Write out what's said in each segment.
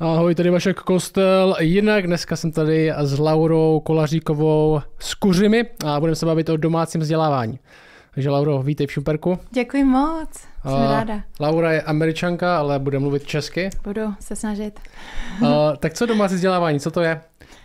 Ahoj, tady Vašek Kostel. Jinak dneska jsem tady s Laurou Kolaříkovou z Kuřimi a budeme se bavit o domácím vzdělávání. Takže Lauro, vítej v Šumperku. Děkuji moc, jsem a ráda. Laura je američanka, ale bude mluvit česky. Budu se snažit. A, tak co domácí vzdělávání, co to je?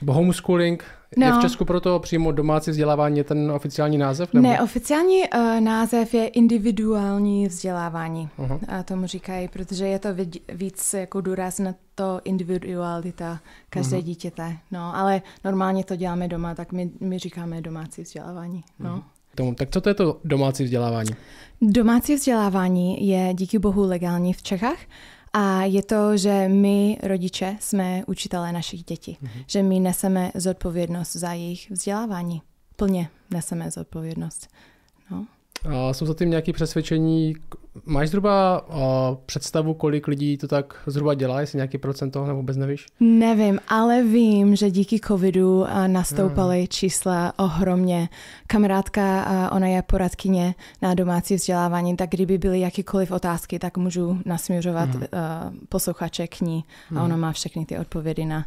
Homeschooling, No. Je v no. Česku proto přímo domácí vzdělávání ten oficiální název? Nebo? Ne, oficiální uh, název je individuální vzdělávání. Uh-huh. A tomu říkají, protože je to víc jako důraz na to individualita každé uh-huh. dítěte. No, ale normálně to děláme doma, tak my, my říkáme domácí vzdělávání. No. Uh-huh. Tomu. Tak co to je to domácí vzdělávání? Domácí vzdělávání je díky bohu legální v Čechách. A je to, že my, rodiče, jsme učitelé našich dětí. Mm-hmm. Že my neseme zodpovědnost za jejich vzdělávání. Plně neseme zodpovědnost. A jsou za tím nějaké přesvědčení? Máš zhruba představu, kolik lidí to tak zhruba dělá, jestli nějaký procent toho nebo vůbec nevíš? Nevím, ale vím, že díky covidu nastoupaly hmm. čísla ohromně. Kamarádka, ona je poradkyně na domácí vzdělávání, tak kdyby byly jakýkoliv otázky, tak můžu nasměřovat hmm. posluchače k ní a ona má všechny ty odpovědi na,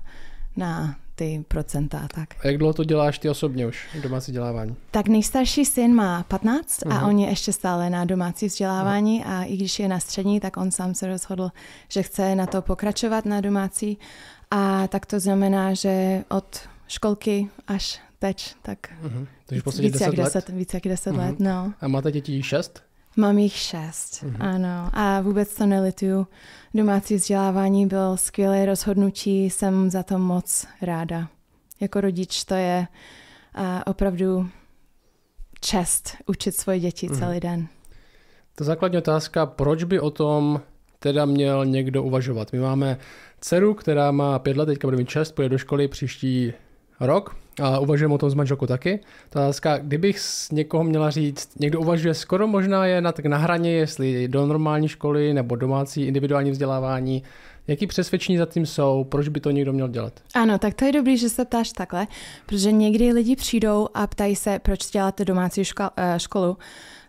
na ty procenta. Tak. A jak dlouho to děláš ty osobně už, domácí vzdělávání? Tak nejstarší syn má 15 uh-huh. a mhm. on je ještě stále na domácí vzdělávání uh-huh. a i když je na střední, tak on sám se rozhodl, že chce na to pokračovat na domácí a tak to znamená, že od školky až teď, tak uh-huh. víc, víc, jak 10, víc jak 10 uh-huh. let. No. A máte děti 6? Mám jich šest, uh-huh. ano. A vůbec to nelituju. Domácí vzdělávání byl skvělé rozhodnutí, jsem za to moc ráda. Jako rodič to je uh, opravdu čest učit svoje děti uh-huh. celý den. To základní otázka, proč by o tom teda měl někdo uvažovat? My máme dceru, která má pět let, teďka bude mít šest, půjde do školy příští rok a uvažujeme o tom s manželkou taky. Ta otázka, kdybych s někoho měla říct, někdo uvažuje skoro možná je na, tak na hraně, jestli do normální školy nebo domácí individuální vzdělávání, Jaký přesvědčení za tím jsou? Proč by to někdo měl dělat? Ano, tak to je dobrý, že se ptáš takhle, protože někdy lidi přijdou a ptají se, proč děláte domácí škol, eh, školu.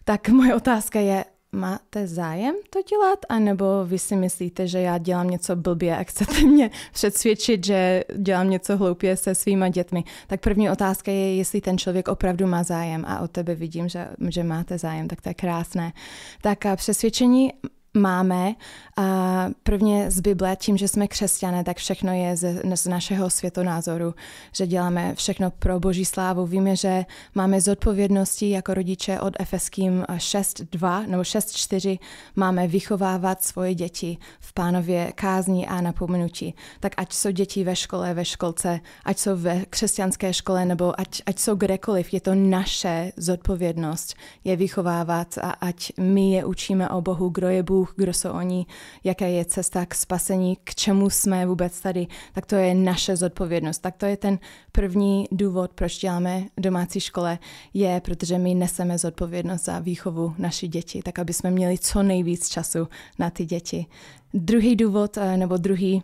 Tak moje otázka je, máte zájem to dělat, anebo vy si myslíte, že já dělám něco blbě a chcete mě přesvědčit, že dělám něco hloupě se svýma dětmi. Tak první otázka je, jestli ten člověk opravdu má zájem a od tebe vidím, že, že máte zájem, tak to je krásné. Tak a přesvědčení máme. A prvně z Bible, tím, že jsme křesťané, tak všechno je z, z našeho světonázoru, že děláme všechno pro boží slávu. Víme, že máme zodpovědnosti jako rodiče od Efeským 6.2 nebo 6.4 máme vychovávat svoje děti v pánově kázní a napomenutí. Tak ať jsou děti ve škole, ve školce, ať jsou ve křesťanské škole nebo ať, ať jsou kdekoliv, je to naše zodpovědnost je vychovávat a ať my je učíme o Bohu, kdo je Bůh, Bůh, kdo jsou oni, jaká je cesta k spasení, k čemu jsme vůbec tady, tak to je naše zodpovědnost. Tak to je ten první důvod, proč děláme domácí škole, je, protože my neseme zodpovědnost za výchovu naší děti, tak aby jsme měli co nejvíc času na ty děti. Druhý důvod, eh, nebo druhý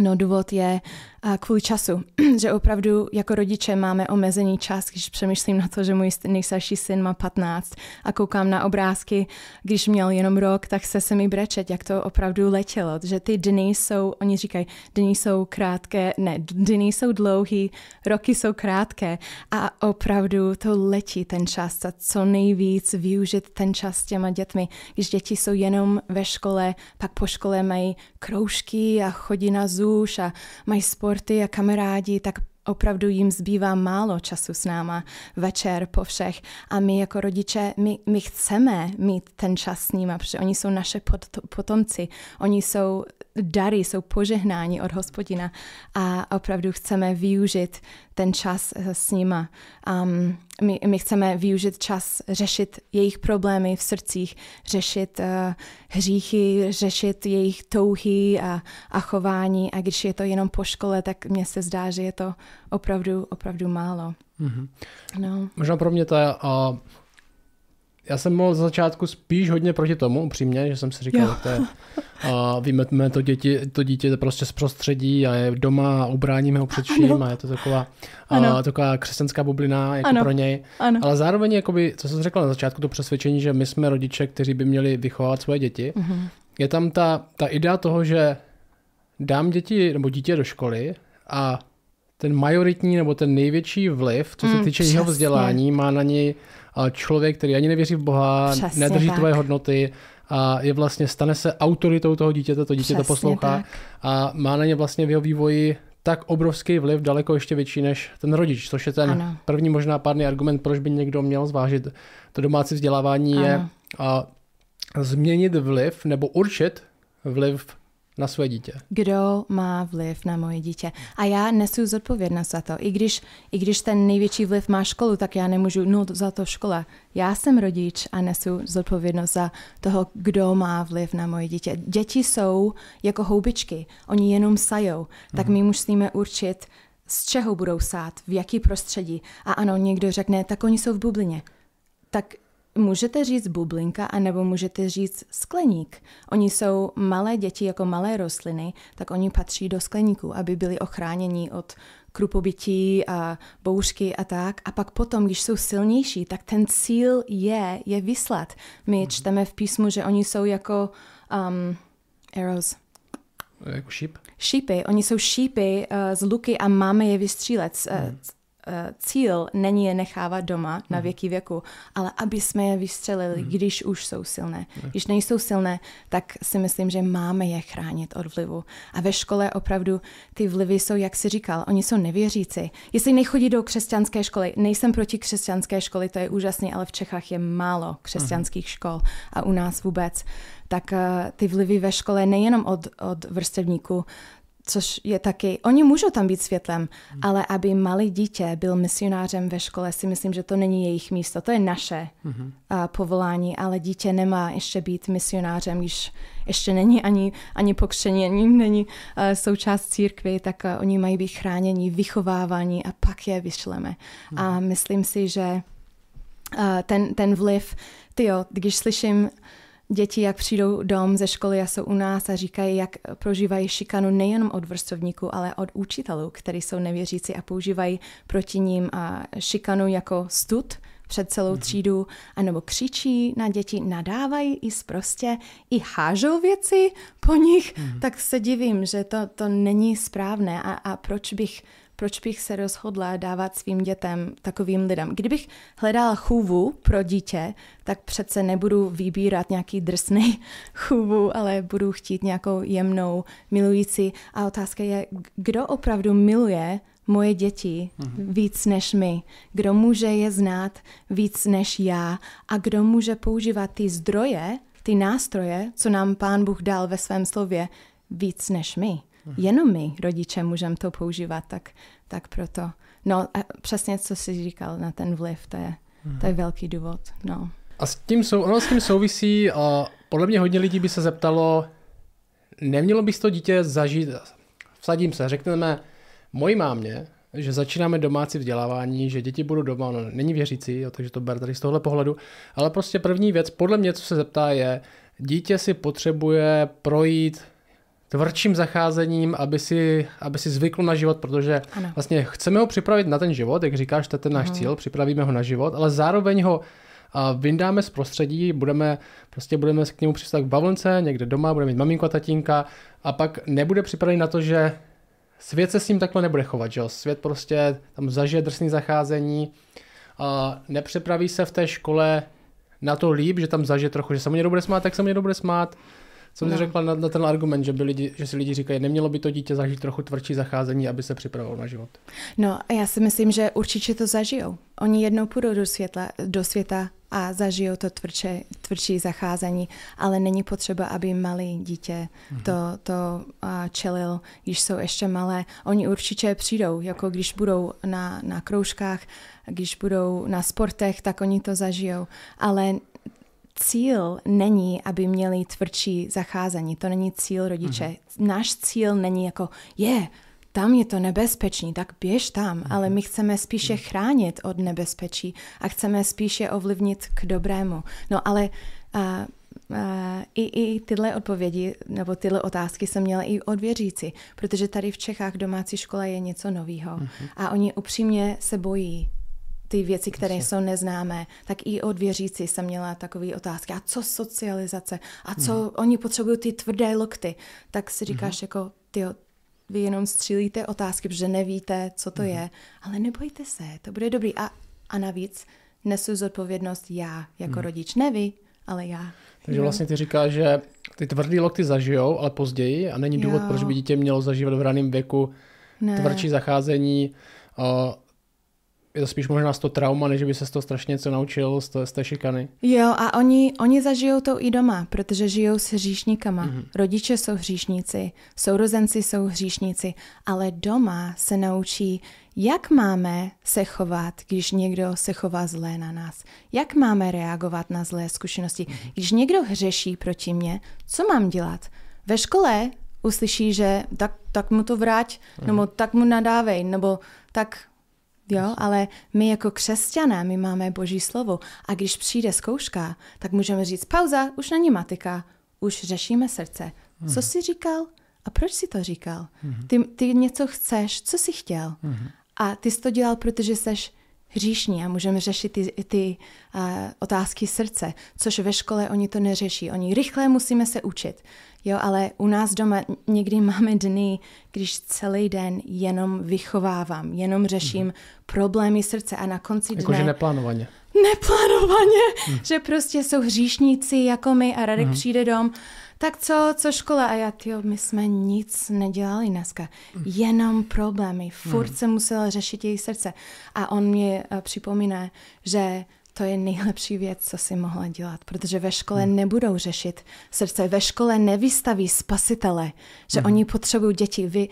No důvod je kvůli času, že opravdu jako rodiče máme omezený čas, když přemýšlím na to, že můj nejstarší syn má 15 a koukám na obrázky, když měl jenom rok, tak se se mi brečet, jak to opravdu letělo, že ty dny jsou, oni říkají, dny jsou krátké, ne, dny jsou dlouhý, roky jsou krátké a opravdu to letí ten čas a co nejvíc využít ten čas s těma dětmi. Když děti jsou jenom ve škole, pak po škole mají kroužky a chodí na ZUŠ a mají sport sporty a kamarádi, tak opravdu jim zbývá málo času s náma večer po všech. A my jako rodiče, my, my chceme mít ten čas s nima, protože oni jsou naše potomci, oni jsou dary, jsou požehnáni od hospodina a opravdu chceme využít ten čas eh, s nima. Um, my, my chceme využít čas řešit jejich problémy v srdcích, řešit uh, hříchy, řešit jejich touhy a, a chování a když je to jenom po škole, tak mně se zdá, že je to opravdu, opravdu málo. Mm-hmm. No. Možná pro mě to je uh já jsem mohl za začátku spíš hodně proti tomu, upřímně, že jsem si říkal, že to je, a vymetme to, děti, to dítě prostě z prostředí a je doma a ubráníme ho před vším a je to taková, a, taková křesťanská bublina jako ano. pro něj. Ano. Ale zároveň, jakoby, co jsem říkal na začátku, to přesvědčení, že my jsme rodiče, kteří by měli vychovávat svoje děti, uh-huh. je tam ta, ta idea toho, že dám děti nebo dítě do školy a ten majoritní nebo ten největší vliv, co se Mm, týče jeho přesně. vzdělání, má na něj člověk, který ani nevěří v Boha, Přesně nedrží tak. tvoje hodnoty a je vlastně, stane se autoritou toho dítěte, to dítě to Přesně poslouchá tak. a má na ně vlastně v jeho vývoji tak obrovský vliv, daleko ještě větší než ten rodič, což je ten Ano. první možná pádný argument, proč by někdo měl zvážit to domácí vzdělávání je Ano. a změnit vliv nebo určit vliv na své dítě. kdo má vliv na moje dítě. A já nesu zodpovědnost za to. I když, I když ten největší vliv má školu, tak já nemůžu, no za to škola. Já jsem rodič a nesu zodpovědnost za toho, kdo má vliv na moje dítě. Děti jsou jako houbičky, oni jenom sajou, tak my musíme určit, z čeho budou sát, v jaký prostředí. A ano, někdo řekne, tak oni jsou v bublině. Tak můžete říct bublinka, anebo můžete říct skleník. Oni jsou malé děti jako malé rostliny, tak oni patří do skleníku, aby byli ochráněni od krupobytí a bouřky a tak. A pak potom, když jsou silnější, tak ten cíl je, je vyslat. My čteme v písmu, že oni jsou jako um, arrows, Jako šíp. šípy, oni jsou šípy uh, z luky a máme je vystřílet. Uh, cíl není je nechávat doma na věky věku, ale aby jsme je vystřelili, když už jsou silné. Když nejsou silné, tak si myslím, že máme je chránit od vlivu. A ve škole opravdu ty vlivy jsou, jak si říkal, oni jsou nevěřící. Jestli nechodí do křesťanské školy, nejsem proti křesťanské školy, to je úžasný, ale v Čechách je málo křesťanských škol a u nás vůbec. Tak uh, ty vlivy ve škole nejenom od, od vrstevníků, což je taky, oni můžou tam být světlem, ale aby malý dítě byl misionářem ve škole, si myslím, že to není jejich místo, to je naše uh, povolání, ale dítě nemá ještě být misionářem, když ještě není ani, ani pokřtění, ani není uh, součást církvy, tak uh, oni mají být chráněni, vychovávaní a pak je vyšleme. A myslím si, že uh, ten, ten vliv, tyjo, když slyším děti, jak přijdou dom ze školy a jsou u nás a říkají, jak prožívají šikanu nejenom od vrstovníků, ale od učitelů, kteří jsou nevěřící a používají proti ním a šikanu jako stud před celou třídu, anebo křičí na děti, nadávají i prostě, i hážou věci po nich, tak se divím, že to, to není správné. A, a proč bych proč bych se rozhodla dávat svým dětem takovým lidem. Kdybych hledala chůvu pro dítě, tak přece nebudu vybírat nějaký drsný chůvu, ale budu chtít nějakou jemnou, milující. A otázka je, kdo opravdu miluje moje děti víc než my, kdo může je znát víc než já a kdo může používat ty zdroje, ty nástroje, co nám Pán Bůh dal ve svém slově, víc než my. Jenom my, rodiče, můžeme to používat, tak, tak proto. No a přesně, co jsi říkal na ten vliv, to je, to je velký důvod. No. A s tím, sou, ono s tím souvisí, a podle mě hodně lidí by se zeptalo, nemělo bys to dítě zažít, vsadím se, řekneme mojí mámě, že začínáme domácí vzdělávání, že děti budou doma, ono není věřící, jo, takže to ber tady z tohle pohledu, ale prostě první věc, podle mě, co se zeptá, je, dítě si potřebuje projít tvrdším zacházením, aby si, aby si zvykl na život, protože Ano. vlastně chceme ho připravit na ten život, jak říkáš, to je ten náš cíl, připravíme ho na život, ale zároveň ho a vyndáme z prostředí, budeme, prostě budeme k němu přistat k bavlnce, někde doma, bude mít maminko a tatínka a pak nebude připravený na to, že svět se s ním takhle nebude chovat, že jo? Svět prostě tam zažije drsný zacházení a nepřipraví se v té škole na to líp, že tam zažije trochu, že se mu někdo bude smát, tak se mu někdo bude smát. Co bys No. řekla na, na, ten argument, že, by lidi, že si lidi říkají, nemělo by to dítě zažít trochu tvrdší zacházení, aby se připravilo na život? No, já si myslím, že určitě to zažijou. Oni jednou půjdou do, světla, do světa a zažijou to tvrdše, tvrdší zacházení, ale není potřeba, aby malý dítě to, to a, čelil, když jsou ještě malé. Oni určitě přijdou, jako když budou na, na kroužkách, když budou na sportech, tak oni to zažijou. Ale cíl není, aby měli tvrdší zacházení. To není cíl rodiče. Mm-hmm. Náš cíl není jako, je, tam je to nebezpečný, tak běž tam, mm-hmm. ale my chceme spíše chránit od nebezpečí a chceme spíše ovlivnit k dobrému. No ale uh, uh, i, i tyhle odpovědi nebo tyhle otázky jsem měla i od věřící, protože tady v Čechách domácí škola je něco nového mm-hmm. a oni upřímně se bojí ty věci, které jsou neznámé, tak i od věřící jsem měla takové otázky. A co socializace? A co mm. oni potřebují ty tvrdé lokty? Tak si říkáš mm. jako, tyjo, vy jenom střílíte otázky, protože nevíte, co to je, ale nebojte se, to bude dobrý. A, a navíc nesu zodpovědnost já jako rodič, ne vy, ale já. Takže Jo. vlastně ty říkáš, že ty tvrdý lokty zažijou, ale později a není důvod, Jo. proč by dítě mělo zažívat v raném věku Ne. tvrdší zacházení. Je to spíš možná z toho trauma, než by se z toho strašně něco naučil, z, té- z té šikany. Jo, a oni, oni zažijou to i doma, protože žijou s hříšníkama. Mm-hmm. Rodiče jsou hříšníci, sourozenci jsou hříšníci, ale doma se naučí, jak máme se chovat, když někdo se chová zlé na nás. Jak máme reagovat na zlé zkušenosti. Mm-hmm. Když někdo hřeší proti mně, co mám dělat? Ve škole uslyší, že tak, tak mu to vrať, mm-hmm. nebo tak mu nadávej, nebo tak Jo, ale my jako křesťané, my máme boží slovo a když přijde zkouška, tak můžeme říct pauza, už není matika, už řešíme srdce. Co jsi říkal a proč jsi to říkal? Ty, ty něco chceš, co jsi chtěl? A ty jsi to dělal, protože jsi hříšní a můžeme řešit ty, ty uh, otázky srdce, což ve škole oni to neřeší. Oni rychle musíme se učit. Jo, ale u nás doma někdy máme dny, když celý den jenom vychovávám, jenom řeším problémy srdce a na konci dne Jakože neplánovaně. neplánovaně, že prostě jsou hříšníci jako my a Radek přijde dom, tak co, co škola? A já, tyjo, my jsme nic nedělali dneska, jenom problémy, furt jsem musela řešit její srdce. A on mě uh, připomíná, že to je nejlepší věc, co si mohla dělat, protože ve škole nebudou řešit srdce, ve škole nevystaví spasitele, že oni potřebují děti. Vy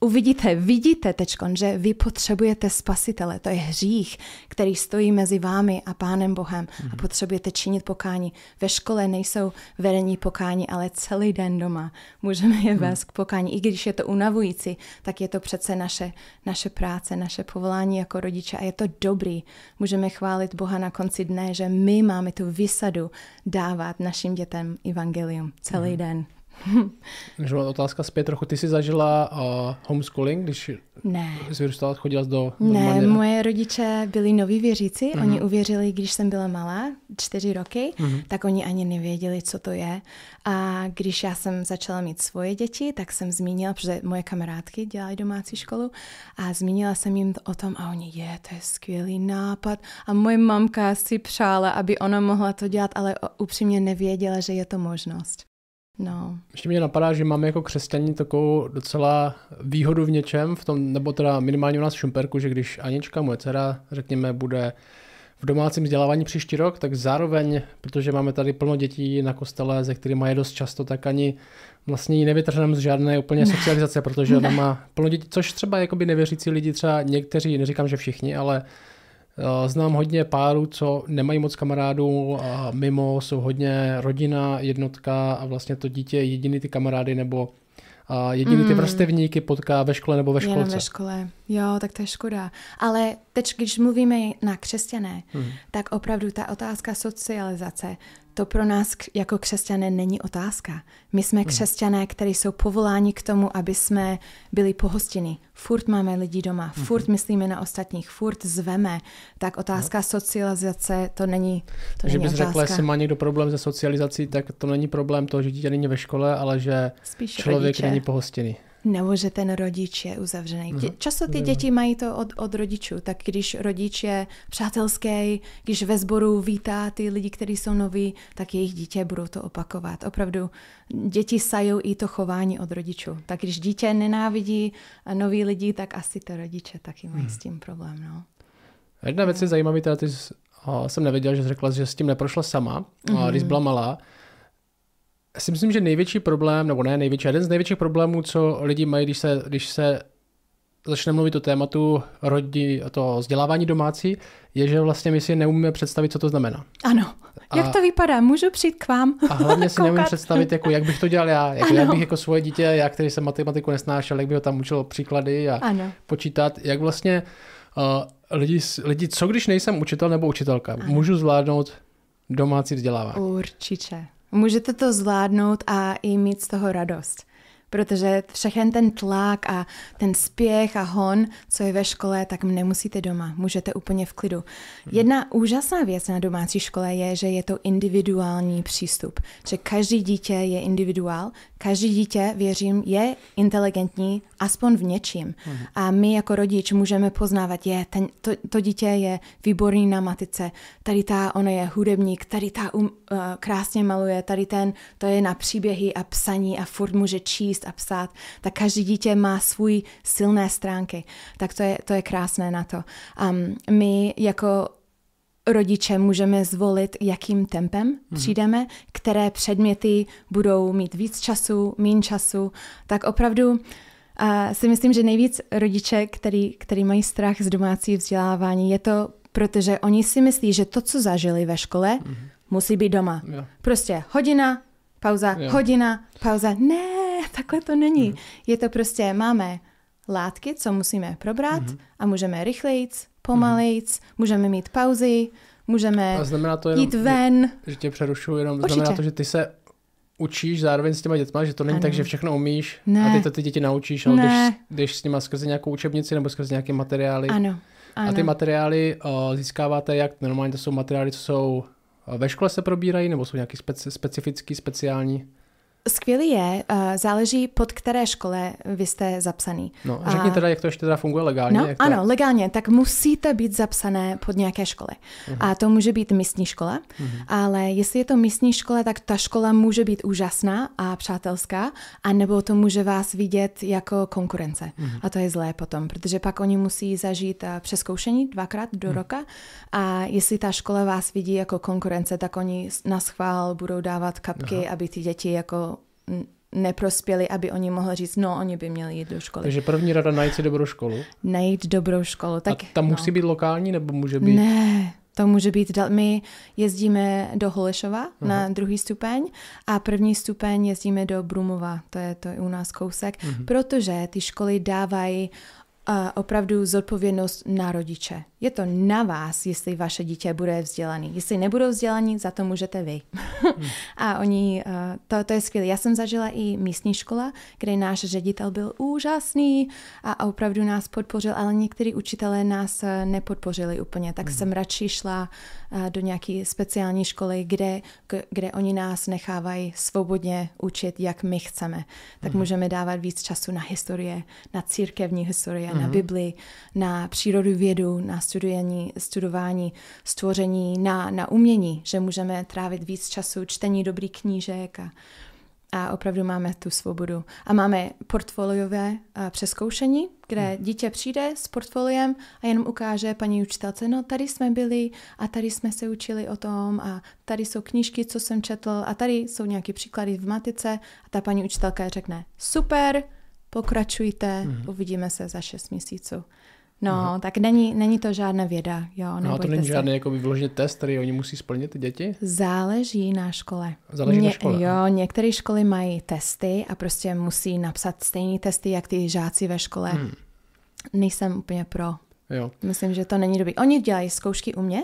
uvidíte, vidíte teďkon, že vy potřebujete spasitele. To je hřích, který stojí mezi vámi a Pánem Bohem a potřebujete činit pokání. Ve škole nejsou vedení pokání, ale celý den doma můžeme je vést k pokání. I když je to unavující, tak je to přece naše, naše práce, naše povolání jako rodiče a je to dobrý. Můžeme chválit Boha na konci dne, že my máme tu vysadu dávat našim dětem evangelium celý den. Takže otázka zpět trochu. Ty jsi zažila uh, homeschooling, když Ne. jsi vyrůstala, chodila do Ne, normálně... moje rodiče byli noví věříci, mm-hmm. oni uvěřili, když jsem byla malá, čtyři roky, mm-hmm. tak oni ani nevěděli, co to je. A když já jsem začala mít svoje děti, tak jsem zmínila, protože moje kamarádky dělají domácí školu, a zmínila jsem jim o tom a oni, je, to je skvělý nápad. A moje mamka si přála, aby ona mohla to dělat, ale upřímně nevěděla, že je to možnost. No. Ještě mě napadá, že máme jako křesťaní takovou docela výhodu v něčem, v tom, nebo teda minimálně u nás v Šumperku, že když Anička, moje dcera, řekněme, bude v domácím vzdělávání příští rok, tak zároveň, protože máme tady plno dětí na kostele, ze kterými je dost často, tak ani vlastně ji nevytrhneme z žádné úplně socializace, protože ona má plno dětí, což třeba jakoby nevěřící lidi, třeba někteří, neříkám, že všichni, ale znám hodně párů, co nemají moc kamarádů a mimo jsou hodně rodina, jednotka a vlastně to dítě je jediný ty kamarády nebo a jediný ty vrstevníky potká ve škole nebo ve Jenom školce. ve škole. Jo, tak to je škoda. Ale teď, když mluvíme na křesťané, hmm. tak opravdu ta otázka socializace, to pro nás jako křesťané není otázka. My jsme křesťané, kteří jsou povoláni k tomu, aby jsme byli pohostěni. Furt máme lidi doma, furt myslíme na ostatních, furt zveme. Tak otázka socializace, to není, to Takže není bys otázka. řekla, jestli má někdo problém se socializací, tak to není problém toho, že dítě není ve škole, ale že Spíš člověk rodiče. není pohostěný. Nebo že ten rodič je uzavřený. Mhm. Dě- Často ty děti mají to od, od rodičů, tak když rodič je přátelský, když ve sboru vítá ty lidi, kteří jsou noví, tak jejich dítě budou to opakovat. Opravdu děti sajou i to chování od rodičů. Tak když dítě nenávidí a noví lidi, tak asi to rodiče taky mají Mhm. s tím problém. No. Jedna věc je zajímavý, teda ty jsi, a jsem nevěděl, že jsi řekla, že s tím neprošla sama, mm-hmm. a když byla malá. Si myslím, že největší problém, nebo ne největší, jeden z největších problémů, co lidi mají, když se, když se začne mluvit o tématu rodi, to vzdělávání domácí, je, že vlastně my si neumíme představit, co to znamená. Ano. A- Jak to vypadá? Můžu přijít k vám? A hlavně si neumím představit, jako, jak bych to dělal já, jako, Ano. jak bych jako svoje dítě, já, který jsem matematiku nesnášel, jak bych ho tam učil příklady a Ano. počítat, jak vlastně uh, lidi, lidi, co když nejsem učitel nebo učitelka, můžu zvládnout domácí vzdělávání. Určitě. Můžete to zvládnout a i mít z toho radost. Protože všechen ten tlak a ten spěch a hon, co je ve škole, tak nemusíte doma, můžete úplně v klidu. Jedna úžasná věc na domácí škole je, že je to individuální přístup, že každý dítě je individuál, každý dítě, věřím, je inteligentní aspoň v něčím. A my jako rodič můžeme poznávat, je, ten, to, to dítě je výborný na matice, tady ta, ona je hudebník, tady ta um, uh, krásně maluje, tady ten, to je na příběhy a psaní a furt může číst a psát. Tak každý dítě má svůj silné stránky. Tak to je, to je krásné na to. Um, my jako rodiče můžeme zvolit, jakým tempem mm-hmm. přijdeme, které předměty budou mít víc času, méně času, tak opravdu uh, si myslím, že nejvíc rodiče, který, který mají strach z domácí vzdělávání, je to, protože oni si myslí, že to, co zažili ve škole, mm-hmm. musí být doma. Jo. Prostě hodina, pauza, Jo. hodina, pauza. Ne, takhle to není. Mm-hmm. Je to prostě, máme látky, co musíme probrat mm-hmm. a můžeme rychlejc, pomalejc, mm-hmm. můžeme mít pauzy, můžeme A znamená to jenom, jít ven. že tě přerušuju, jenom Určitě. znamená to, že ty se učíš zároveň s těma dětma, že to není Ano. tak, že všechno umíš Ne. a ty to ty děti naučíš, ale Ne. když, když s nima skrze nějakou učebnici nebo skrze nějaké materiály. Ano, ano. A ty materiály uh, získáváte jak? Normálně to jsou materiály, co jsou uh, ve škole se probírají, nebo jsou nějaký speci- specifický, speciální? Skvělý je, uh, záleží pod které škole vy jste zapsaný. No, řekni A- teda, jak to ještě teda funguje legálně. No, jak to ano, legálně, tak musíte být zapsané pod nějaké škole. Mhm. A to může být místní škola, ale jestli je to místní škola, tak ta škola může být úžasná a přátelská, anebo to může vás vidět jako konkurence. Mhm. A to je zlé potom, protože pak oni musí zažít eh, přeskoušení dvakrát do Mhm. roka a jestli ta škola vás vidí jako konkurence, tak oni na schvál budou dávat kapky, aby ty děti jako neprospěli, aby oni mohli říct, no, oni by měli jít do školy. Takže první rada najít si dobrou školu. Najít dobrou školu. Tak, a tam no. musí být lokální, nebo může být... Ne, to může být, my jezdíme do Holešova uh-huh. na druhý stupeň a první stupeň jezdíme do Brumova, to je, to je u nás kousek, uh-huh. protože ty školy dávají uh, opravdu zodpovědnost na rodiče. Je to na vás, jestli vaše dítě bude vzdělaný. Jestli nebudou vzdělaní, za to můžete vy. a oni, uh, to, to je skvělé. Já jsem zažila i místní škola, kde náš ředitel byl úžasný a opravdu nás podpořil, ale někteří učitelé nás eh, nepodpořili úplně, tak jsem radši šla eh, do nějaké speciální školy, kde, kde oni nás nechávají svobodně učit, jak my chceme. Tak můžeme dávat víc času na historie, na církevní historie, na Bibli, na přírodu vědu, na studování, studování stvoření, na, na umění, že můžeme trávit víc času čtení dobrých knížek a, a opravdu máme tu svobodu. A máme portfoliové a, přeskoušení, kde dítě přijde s portfoliem a jenom ukáže paní učitelce, no tady jsme byli a tady jsme se učili o tom a tady jsou knížky, co jsem četl a tady jsou nějaké příklady v matice a ta paní učitelka řekne, super, pokračujte, uvidíme se za šest měsíců. No, tak není, není to žádná věda, jo, No a to není se. žádný jako vyloženě test, který oni musí splnit, ty děti? Záleží na škole. Záleží na škole, Jo, některé školy mají testy a prostě musí napsat stejné testy, jak ty žáci ve škole. Hmm. Nejsem úplně pro. Jo. Myslím, že to není dobrý. Oni dělají zkoušky u mě,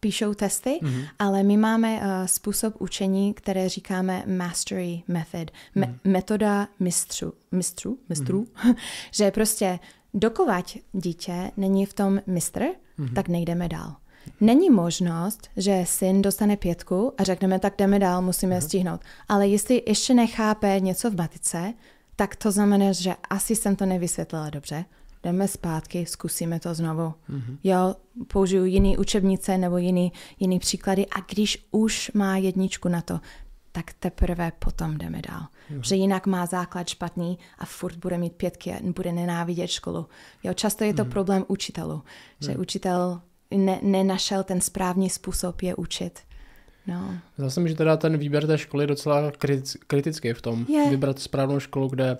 píšou testy, Mhm. mm-hmm. ale my máme uh, způsob učení, které říkáme mastery method, me- Mhm. metoda mistřů, mistrů, mistrů, mm-hmm. že prostě dokovat dítě není v tom mistr, Mhm. mm-hmm. tak nejdeme dál. Není možnost, že syn dostane pětku a řekneme, tak jdeme dál, musíme Mhm. stihnout. Ale jestli ještě nechápe něco v matice, tak to znamená, že asi jsem to nevysvětlila dobře. Jdeme zpátky, zkusíme to znovu. Mm-hmm. Jo, použiju jiný učebnice nebo jiný, jiný příklady a když už má jedničku na to, tak teprve potom jdeme dál. Jo. Že jinak má základ špatný a furt bude mít pětky a bude nenávidět školu. Jo, často je to mm. problém učitelů, že učitel ne, nenašel ten správný způsob je učit. No. Zdá se mi, že teda ten výběr té školy je docela kritic, kritický v tom. Je. Vybrat správnou školu, kde...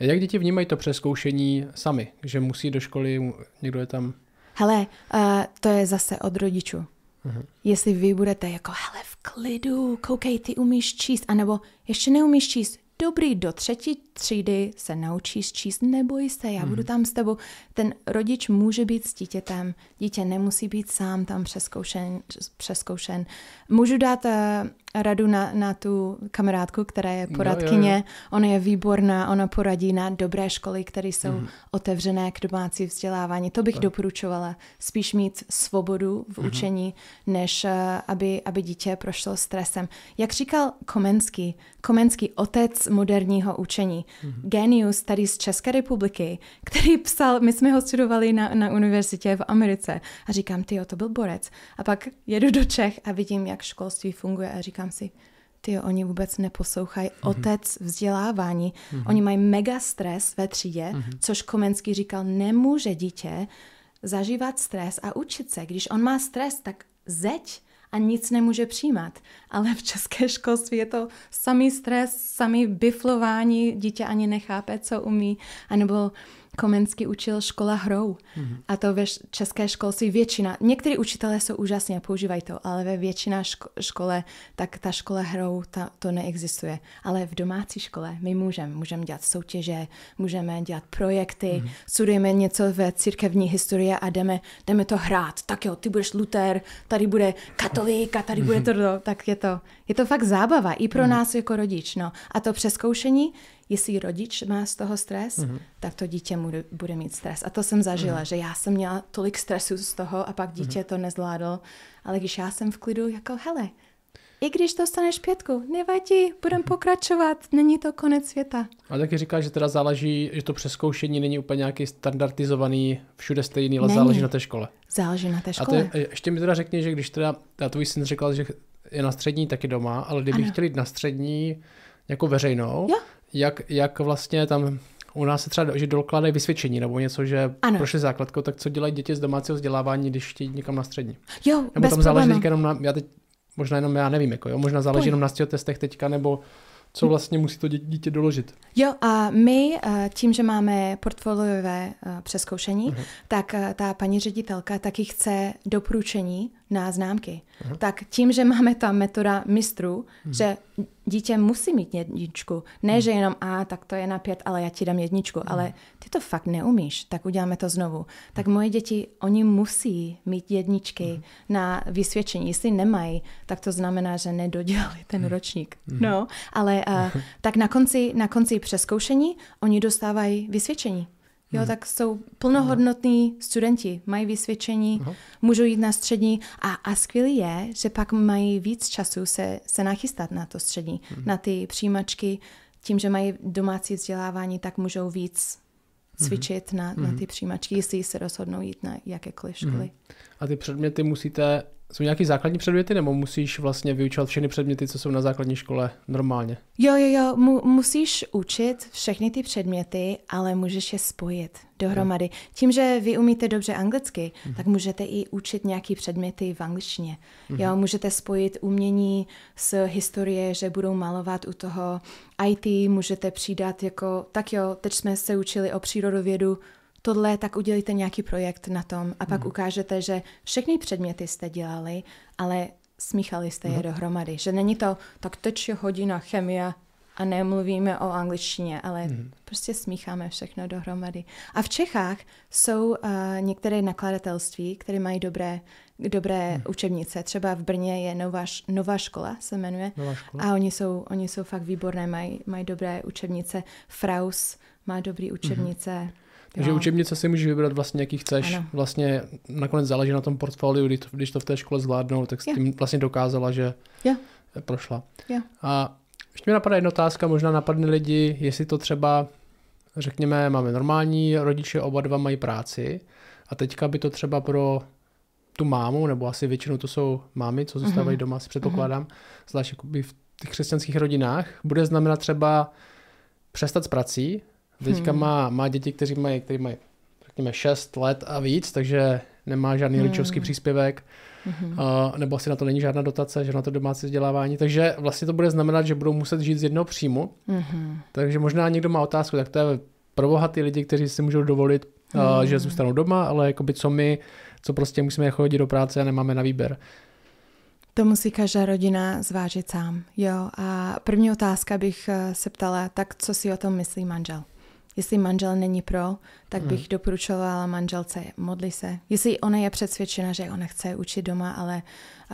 Jak děti vnímají to přeskoušení sami? Že musí do školy, někdo je tam... Hele, uh, to je zase od rodičů. Uh-huh. Jestli vy budete jako, hele, v klidu, koukej, ty umíš číst, anebo ještě neumíš číst, dobrý, do třetí třídy se naučíš číst, neboj se, já budu tam s tebou. Ten rodič může být s dítětem, dítě nemusí být sám tam přeskoušen. přeskoušen. Můžu dát uh, radu na, na tu kamarádku, která je poradkyně. Jo, jo, jo. Ona je výborná, ona poradí na dobré školy, které jsou mm. otevřené k domácí vzdělávání. To bych tak. doporučovala. Spíš mít svobodu v mm. učení, než uh, aby, aby dítě prošlo stresem. Jak říkal Komenský, Komenský, otec moderního učení, mm. genius tady z České republiky, který psal, my jsme ho studovali na, na univerzitě v Americe a říkám, ty to byl borec. A pak jedu do Čech a vidím, jak školství funguje a říkám si, ty oni vůbec neposlouchají mm-hmm. otec vzdělávání. Mm-hmm. Oni mají mega stres ve třídě, mm-hmm. což Komenský říkal, nemůže dítě zažívat stres a učit se. Když on má stres, tak zeď a nic nemůže přijímat. Ale v české školství je to samý stres, samý biflování, dítě ani nechápe, co umí, anebo Komensky učil škola hrou. Mm-hmm. A to ve české školství většina, někteří učitelé jsou úžasní a používají to, ale ve většina ško- škole, tak ta škola hrou, ta, to neexistuje. Ale v domácí škole my můžeme, můžeme dělat soutěže, můžeme dělat projekty, mm-hmm. studujeme něco ve církevní historii a jdeme, jdeme to hrát. Tak jo, ty budeš Luther, tady bude katolík a tady mm-hmm. bude to, tak je to, je to fakt zábava i pro mm-hmm. nás jako rodič. No. A to přeskoušení jestli rodič má z toho stres, mm-hmm. tak to dítě bude, bude mít stres. A to jsem zažila, mm-hmm. že já jsem měla tolik stresu z toho a pak dítě mm-hmm. to nezvládlo. Ale když já jsem v klidu, jako hele, i když dostaneš pětku, nevadí, budem mhm. pokračovat, není to konec světa. A taky říkáš, že teda záleží, že to přeskoušení není úplně nějaký standardizovaný, všude stejný, ale není. záleží na té škole. Záleží na té škole. A to je, ještě mi teda řekni, že když teda, já tvůj syn řekl, že je na střední taky doma, ale kdyby chtěl jít na střední jako veřejnou, jo jak, jak vlastně tam u nás se třeba, že dokládají vysvědčení nebo něco, že ano. prošli základkou, tak co dělají děti z domácího vzdělávání, když chtějí někam na střední? Jo, nebo bez tam záleží jenom na, já teď, možná jenom já nevím, jako jo, možná záleží Pojď. jenom na testech teďka, nebo co vlastně musí to dítě doložit. Jo, a my eh, tím, že máme portfoliové eh, přeskoušení, uh-huh. tak eh, ta paní ředitelka taky chce doporučení na známky. Uh-huh. Tak tím, že máme tam metoda mistrů, uh-huh. že dítě musí mít jedničku, ne, uh-huh. že jenom a, tak to je na pět, ale já ti dám jedničku, uh-huh. ale ty to fakt neumíš, tak uděláme to znovu. Tak moje děti, oni musí mít jedničky uh-huh. na vysvědčení. Jestli nemají, tak to znamená, že nedodělali ten uh-huh. ročník. Uh-huh. No, ale uh, tak na konci, na konci přeskoušení oni dostávají vysvědčení. Jo, hmm. tak jsou plnohodnotní studenti, mají vysvědčení, Aha. můžou jít na střední a, a skvělý je, že pak mají víc času se, se nachystat na to střední, hmm. na ty přijímačky. Tím, že mají domácí vzdělávání, tak můžou víc mhm. cvičit hmm. na, na mhm. ty přijímačky, jestli se rozhodnou jít na jakékoliv školy. Hmm. A ty předměty musíte jsou nějaký základní předměty, nebo musíš vlastně vyučovat všechny předměty, co jsou na základní škole normálně? Jo, jo, jo, mu, musíš učit všechny ty předměty, ale můžeš je spojit dohromady. Hmm. Tím, že vy umíte dobře anglicky, hmm. tak můžete i učit nějaký předměty v angličtině. Hmm. Jo, můžete spojit umění s historie, že budou malovat u toho IT, můžete přidat jako, tak jo, teď jsme se učili o přírodovědu, tohle, tak udělíte nějaký projekt na tom a pak mm. ukážete, že všechny předměty jste dělali, ale smíchali jste je mm. dohromady. Že není to, tak teď je hodina chemie a nemluvíme o angličtině, ale mm. prostě smícháme všechno dohromady. A v Čechách jsou uh, některé nakladatelství, které mají dobré, dobré mm. učebnice. Třeba v Brně je Nová, Nová škola, se jmenuje. Nová škola. A oni jsou, oni jsou fakt výborné, mají, mají dobré učebnice. Fraus má dobré učebnice. Mm. Takže jo. učebnice si můžeš vybrat vlastně, jaký chceš. Ano. Vlastně nakonec záleží na tom portfoliu, když to, když to v té škole zvládnou, tak s tím vlastně dokázala, že jo. prošla. Jo. A ještě mi napadá jedna otázka, možná napadne lidi, jestli to třeba, řekněme, máme normální rodiče, oba dva mají práci a teďka by to třeba pro tu mámu, nebo asi většinou to jsou mámy, co zůstávají mm-hmm. doma, si předpokládám, mm-hmm. zvlášť v těch křesťanských rodinách, bude znamenat třeba přestat s prací, Teďka hmm. má, má děti, kteří mají, kteří mají řekněme 6 let a víc, takže nemá žádný hmm. rodičovský příspěvek, hmm. uh, nebo asi na to není žádná dotace, že na to domácí vzdělávání. Takže vlastně to bude znamenat, že budou muset žít z jednoho příjmu. Hmm. Takže možná někdo má otázku, tak to je pro bohatý lidi, kteří si můžou dovolit, uh, hmm. že zůstanou doma, ale jakoby co my, co prostě musíme chodit do práce a nemáme na výběr. To musí každá rodina zvážit sám. Jo, a první otázka bych eh, se ptala, tak co si o tom myslí manžel? Jestli manžel není pro, tak bych hmm. doporučovala manželce modli se. Jestli ona je přesvědčena, že ona chce učit doma, ale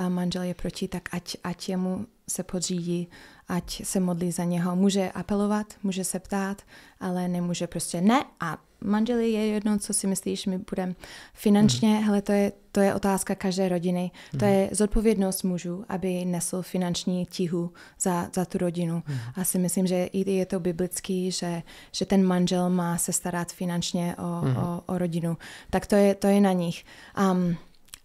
manžel je proti, tak ať, ať jemu se podřídí, ať se modlí za něho. Může apelovat, může se ptát, ale nemůže prostě ne a manželi je jedno, co si myslíš, my budeme finančně, mm. hele, to je, to je otázka každé rodiny, mm. to je zodpovědnost mužů, aby nesl finanční tíhu za, za tu rodinu. Mm. A si myslím, že i je to biblický, že, že ten manžel má se starat finančně o, mm. o, o rodinu. Tak to je, to je na nich. Um,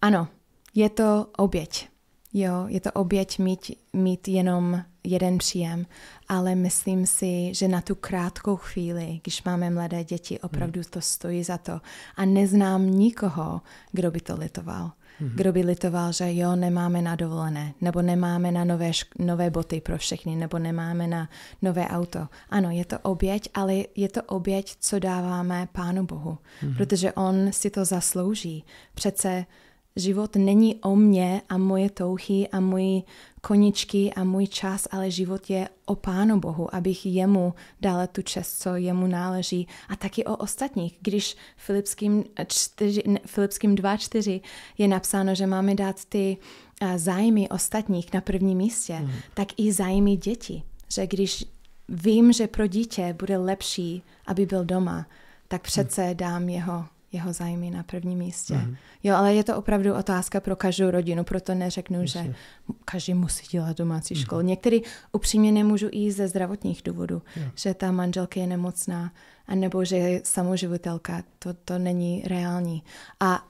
ano, je to oběť. Jo, je to oběť mít, mít jenom jeden příjem, ale myslím si, že na tu krátkou chvíli, když máme mladé děti, opravdu to stojí za to. A neznám nikoho, kdo by to litoval. Mm-hmm. Kdo by litoval, že jo, nemáme na dovolené, nebo nemáme na nové, šk- nové boty pro všechny, nebo nemáme na nové auto. Ano, je to oběť, ale je to oběť, co dáváme Pánu Bohu, mm-hmm. protože On si to zaslouží. Přece Život není o mě a moje touhy a moji koničky a můj čas, ale život je o Pánu Bohu, abych jemu dala tu čest, co jemu náleží a taky o ostatních. Když Filipským, 4, Filipským 2.4 je napsáno, že máme dát ty zájmy ostatních na prvním místě, mm. tak i zájmy dětí. Že když vím, že pro dítě bude lepší, aby byl doma, tak přece dám jeho jeho zájmy na prvním místě. Mm. Jo, ale je to opravdu otázka pro každou rodinu, proto neřeknu, Myslím. že každý musí dělat domácí mm. školu. Některý upřímně nemůžu jít ze zdravotních důvodů, yeah. že ta manželka je nemocná, anebo že je samoživitelka. To, to není reální. A,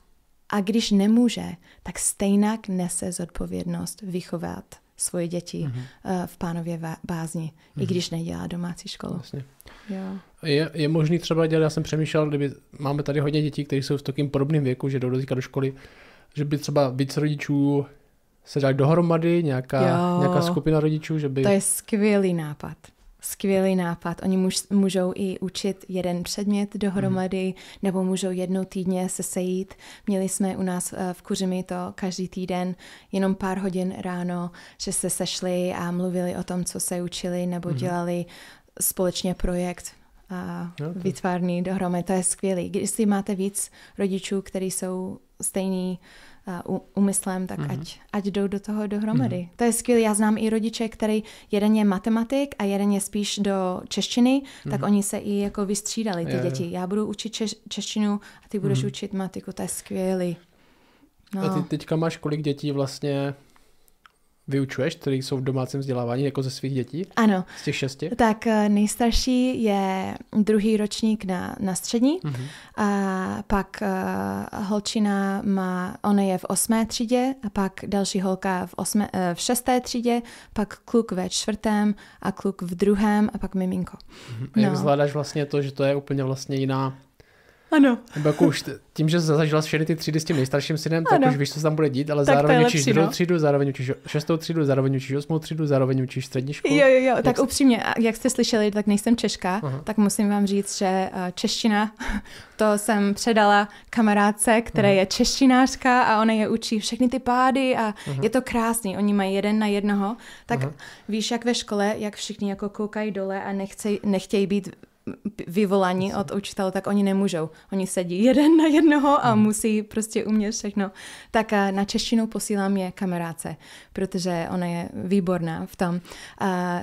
a když nemůže, tak stejnak nese zodpovědnost vychovat svoje děti mm-hmm. v pánově bázni, mm-hmm. i mhm. když nedělá domácí školu. Vlastně. Jo. Je, je možný třeba dělat, já jsem přemýšlel, kdyby máme tady hodně dětí, kteří jsou v takým podobném věku, že jdou do do školy, že by třeba víc rodičů se dali dohromady, nějaká, nějaká skupina rodičů, že by... To je skvělý nápad skvělý nápad. Oni muž, můžou i učit jeden předmět dohromady, mm. nebo můžou jednou týdně se sejít. Měli jsme u nás eh, v Kuřimi to každý týden, jenom pár hodin ráno, že se sešli a mluvili o tom, co se učili, nebo mm. dělali společně projekt a okay. vytvárný dohromady. To je skvělý. Když máte víc rodičů, kteří jsou stejný uh, tak mm-hmm. ať, ať jdou do toho dohromady. Mm-hmm. To je skvělé. Já znám i rodiče, který jeden je matematik a jeden je spíš do češtiny, mm-hmm. tak oni se i jako vystřídali, ty je, děti. Je. Já budu učit češ, češtinu a ty budeš mm-hmm. učit matiku. To je skvělý. No. A ty teďka máš kolik dětí vlastně vyučuješ, který jsou v domácím vzdělávání jako ze svých dětí? Ano. Z těch šesti? Tak eh, nejstarší je druhý ročník na, na střední uh-huh. a pak uh, holčina má, ona je v osmé třídě a pak další holka v, osmé, uh, v šesté třídě, pak kluk ve čtvrtém a kluk v druhém a pak miminko. Uh-huh. A jak no. zvládáš vlastně to, že to je úplně vlastně jiná ano. Nebo jako už tím, že zažila všechny ty třídy s tím nejstarším synem, tak ano. už víš, co tam bude dít, ale tak zároveň učíš druhou no. třídu, zároveň učíš šestou třídu, zároveň učíš osmou třídu, zároveň učíš střední školu. Jo, jo, jo, jak tak jsi... upřímně, jak jste slyšeli, tak nejsem Češka, Aha. tak musím vám říct, že eh, čeština, to jsem předala kamarádce, která je češtinářka a ona je učí všechny ty pády a Aha. je to krásný, oni mají jeden na jednoho, tak Aha. víš, jak ve škole, jak všichni jako koukají dole a nechcej, nechtějí být vyvolaní od učitelů, tak oni nemůžou. Oni sedí jeden na jednoho a hmm. musí prostě umět všechno. Tak na češtinu posílám je kamarádce, protože ona je výborná v tom. A,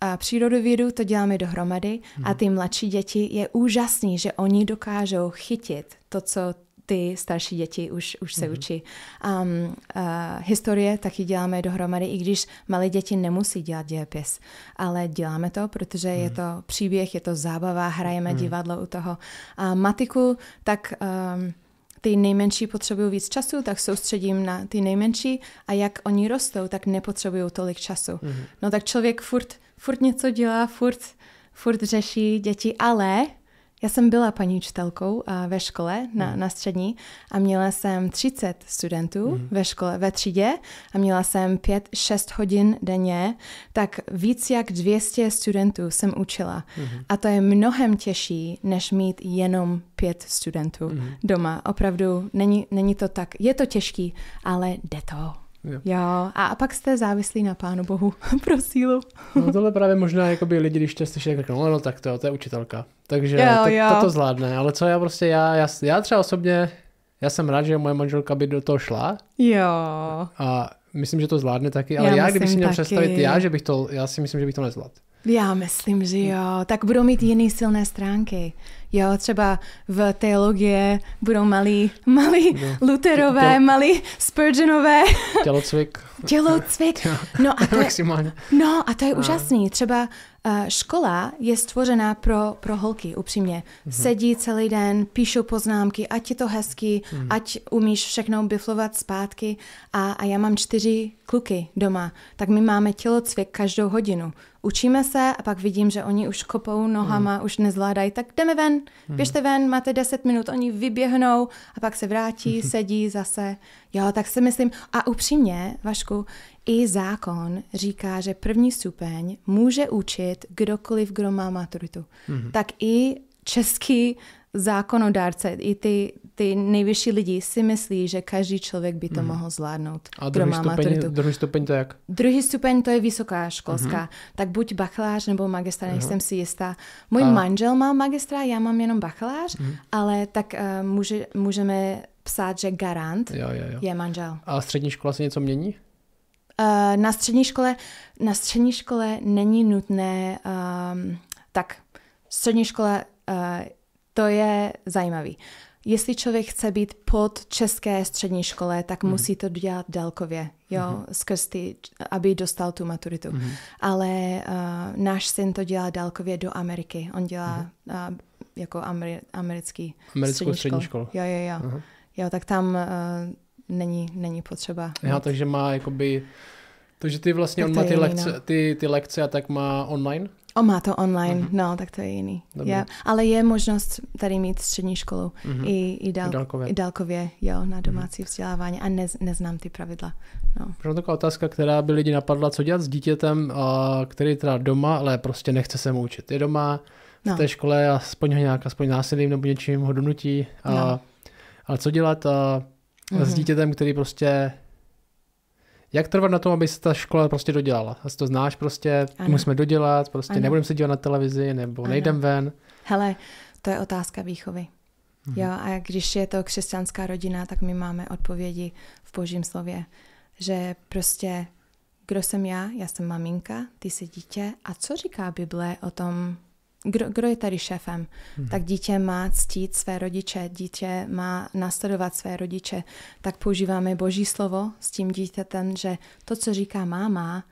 a přírodovědu to děláme dohromady a hmm. ty mladší děti je úžasný, že oni dokážou chytit to, co ty starší děti už, už se mm-hmm. učí. Um, uh, historie taky děláme dohromady, i když malé děti nemusí dělat dějepis, ale děláme to, protože mm. je mhm. to příběh, je to zábava, hrajeme mm. divadlo u toho. A matiku, tak um, ty nejmenší potřebují víc času, tak soustředím na ty nejmenší a jak oni rostou, tak nepotřebují tolik času. Mm. No tak člověk furt, furt něco dělá, furt, furt řeší děti, ale já jsem byla paní učitelkou ve škole na, mm. na střední a měla jsem 30 studentů mm. ve škole, ve třídě a měla jsem 5-6 hodin denně, tak víc jak 200 studentů jsem učila. Mm. A to je mnohem těžší, než mít jenom pět studentů mm. doma. Opravdu není, není to tak, je to těžký, ale jde to. Jo. jo. A, a pak jste závislí na Pánu Bohu pro sílu. no tohle právě možná jakoby lidi, když to slyší, řeknou, no, no tak to, to je učitelka. Takže jo, to, jo. to, to zvládne. Ale co já prostě, já, já, já třeba osobně já jsem rád, že moje manželka by do toho šla Jo. a myslím, že to zvládne taky, ale Já já, kdybych si měl taky. představit já, že bych to, já si myslím, že bych to nezvládl. Já myslím, že jo. Tak budou mít jiné silné stránky. Jo, třeba v teologie budou malí, malí Lutherové, Tělo- malí Spurgeonové, Tělocvik tělocvik. No a to je. No a to je úžasný. Třeba uh, škola je stvořená pro, pro holky, upřímně. Sedí celý den, píšou poznámky, ať je to hezký, ať umíš všechno biflovat zpátky. A, a já mám čtyři kluky doma, tak my máme tělocvik každou hodinu. Učíme se a pak vidím, že oni už kopou nohama, už nezvládají, tak jdeme ven, běžte ven, máte 10 minut, oni vyběhnou a pak se vrátí, sedí zase. Jo, tak si myslím, a upřímně, Vašku, i zákon říká, že první stupeň může učit kdokoliv, kdo má maturitu. Mm-hmm. Tak i český zákonodárce, i ty, ty nejvyšší lidi si myslí, že každý člověk by to mm. mohl zvládnout, A druhý má stupeň, maturitu. druhý stupeň to je jak? Druhý stupeň to je vysoká školská, mm-hmm. tak buď bakalář nebo magistra, nejsem si jistá. Můj A- manžel má magistra, já mám jenom bakalář, mm-hmm. ale tak uh, může, můžeme psát, že garant Jo, jo, jo. je manžel. A střední škola se něco mění? Uh, na střední škole, na střední škole není nutné, um, tak střední škole, uh, to je zajímavý. Jestli člověk chce být pod české střední škole, tak mm. musí to dělat dálkově, jo, mm. skrz ty, aby dostal tu maturitu. Mm. Ale uh, náš syn to dělá dálkově do Ameriky. On dělá mm. uh, jako ameri- americký Americkou střední školu. Jo, jo, jo. Aha. Jo, tak tam uh, není, není potřeba. Aha, takže má jakoby... Takže ty vlastně, Tak on má ty jiný, lekce, no. ty, ty lekce a tak má online? On má to online, uh-huh. no, tak to je jiný. Dobrý. Jo. Ale je možnost tady mít střední školu uh-huh. i, i, dál, I dálkově. i dálkově, jo, na domácí uh-huh. vzdělávání a nez, neznám ty pravidla. No. Možná taková otázka, která by lidi napadla, co dělat s dítětem, a který je teda doma, ale prostě nechce se mu učit. Je doma v No. té škole a aspoň ho nějak aspoň násilím nebo něčím ho donutí. A, No. Ale co dělat a, Mhm. s dítětem, který prostě... Jak trvat na tom, aby se ta škola prostě dodělala? Asi to znáš prostě, Ano. musíme dodělat, prostě Ano. nebudeme se dívat na televizi, nebo Ano. nejdem ven. Hele, to je otázka výchovy. Mhm. Jo, a když je to křesťanská rodina, tak my máme odpovědi v božím slově, že prostě, kdo jsem já? Já jsem maminka, ty jsi dítě. A co říká Bible o tom, kdo, kdo je tady šéfem? Hmm. Tak dítě má ctít své rodiče, dítě má nasledovat své rodiče. Tak používáme boží slovo s tím dítětem, že to, co říká máma,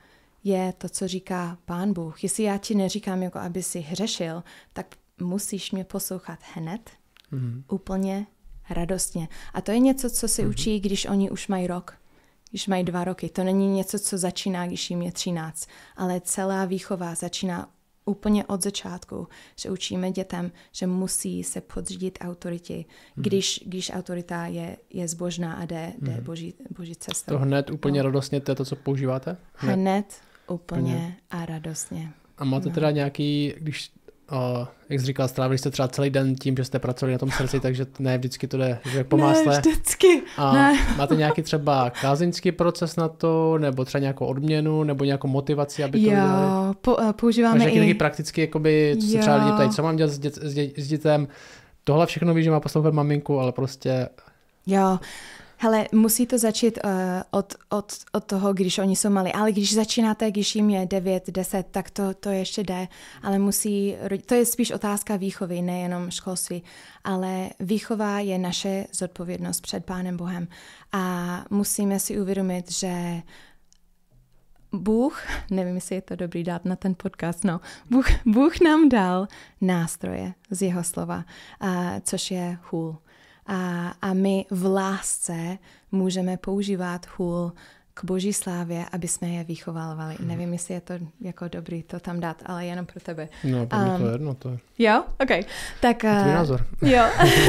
je to, co říká pán Bůh. Jestli já ti neříkám, jako aby si hřešil, tak musíš mě poslouchat hned, Mhm. úplně radostně. A to je něco, co se učí, když oni už mají rok, když mají dva roky. To není něco, co začíná, když jim je 13, ale celá výchova začíná úplně od začátku, že učíme dětem, že musí se podřídit autoritě, když, když autorita je, je zbožná a jde, jde boží, boží cestou. To hned úplně No. radostně, to je to, co používáte? Hned. Hned, úplně a radostně. A máte teda nějaký, když, uh, jak jsi říkal, strávili jste třeba celý den tím, že jste pracovali na tom srdci, takže ne vždycky to jde, že po másle. Ne, vždycky. A Ne. máte nějaký třeba kázeňský proces na to, nebo třeba nějakou odměnu, nebo nějakou motivaci, aby to? Jo, po, eh, Máš používáme nějaký taky i... prakticky, jakoby, co se třeba lidi Jo. ptají, co mám dělat s, dět, s, dě, s dětem, tohle všechno ví, že má poslouchat maminku, ale prostě Jo, hele, musí to začít uh, od, od, od toho, když oni jsou malí. Ale když začínáte, když jim je 9, 10, tak to, to ještě jde. Ale musí, to je spíš otázka výchovy, nejenom školství. Ale výchova je naše zodpovědnost před Pánem Bohem. A musíme si uvědomit, že Bůh, nevím, jestli je to dobrý dát na ten podcast, no, Bůh, Bůh nám dal nástroje z jeho slova, a, což je hůl. A, a my v lásce můžeme používat hůl k boží slávě, aby jsme je vychovávali. Mhm. Nevím, jestli je to jako dobrý to tam dát, ale jenom pro tebe. no, pro mě to Um, je jedno, to je Jo? OK. Tak, tvůj uh, názor. Jo,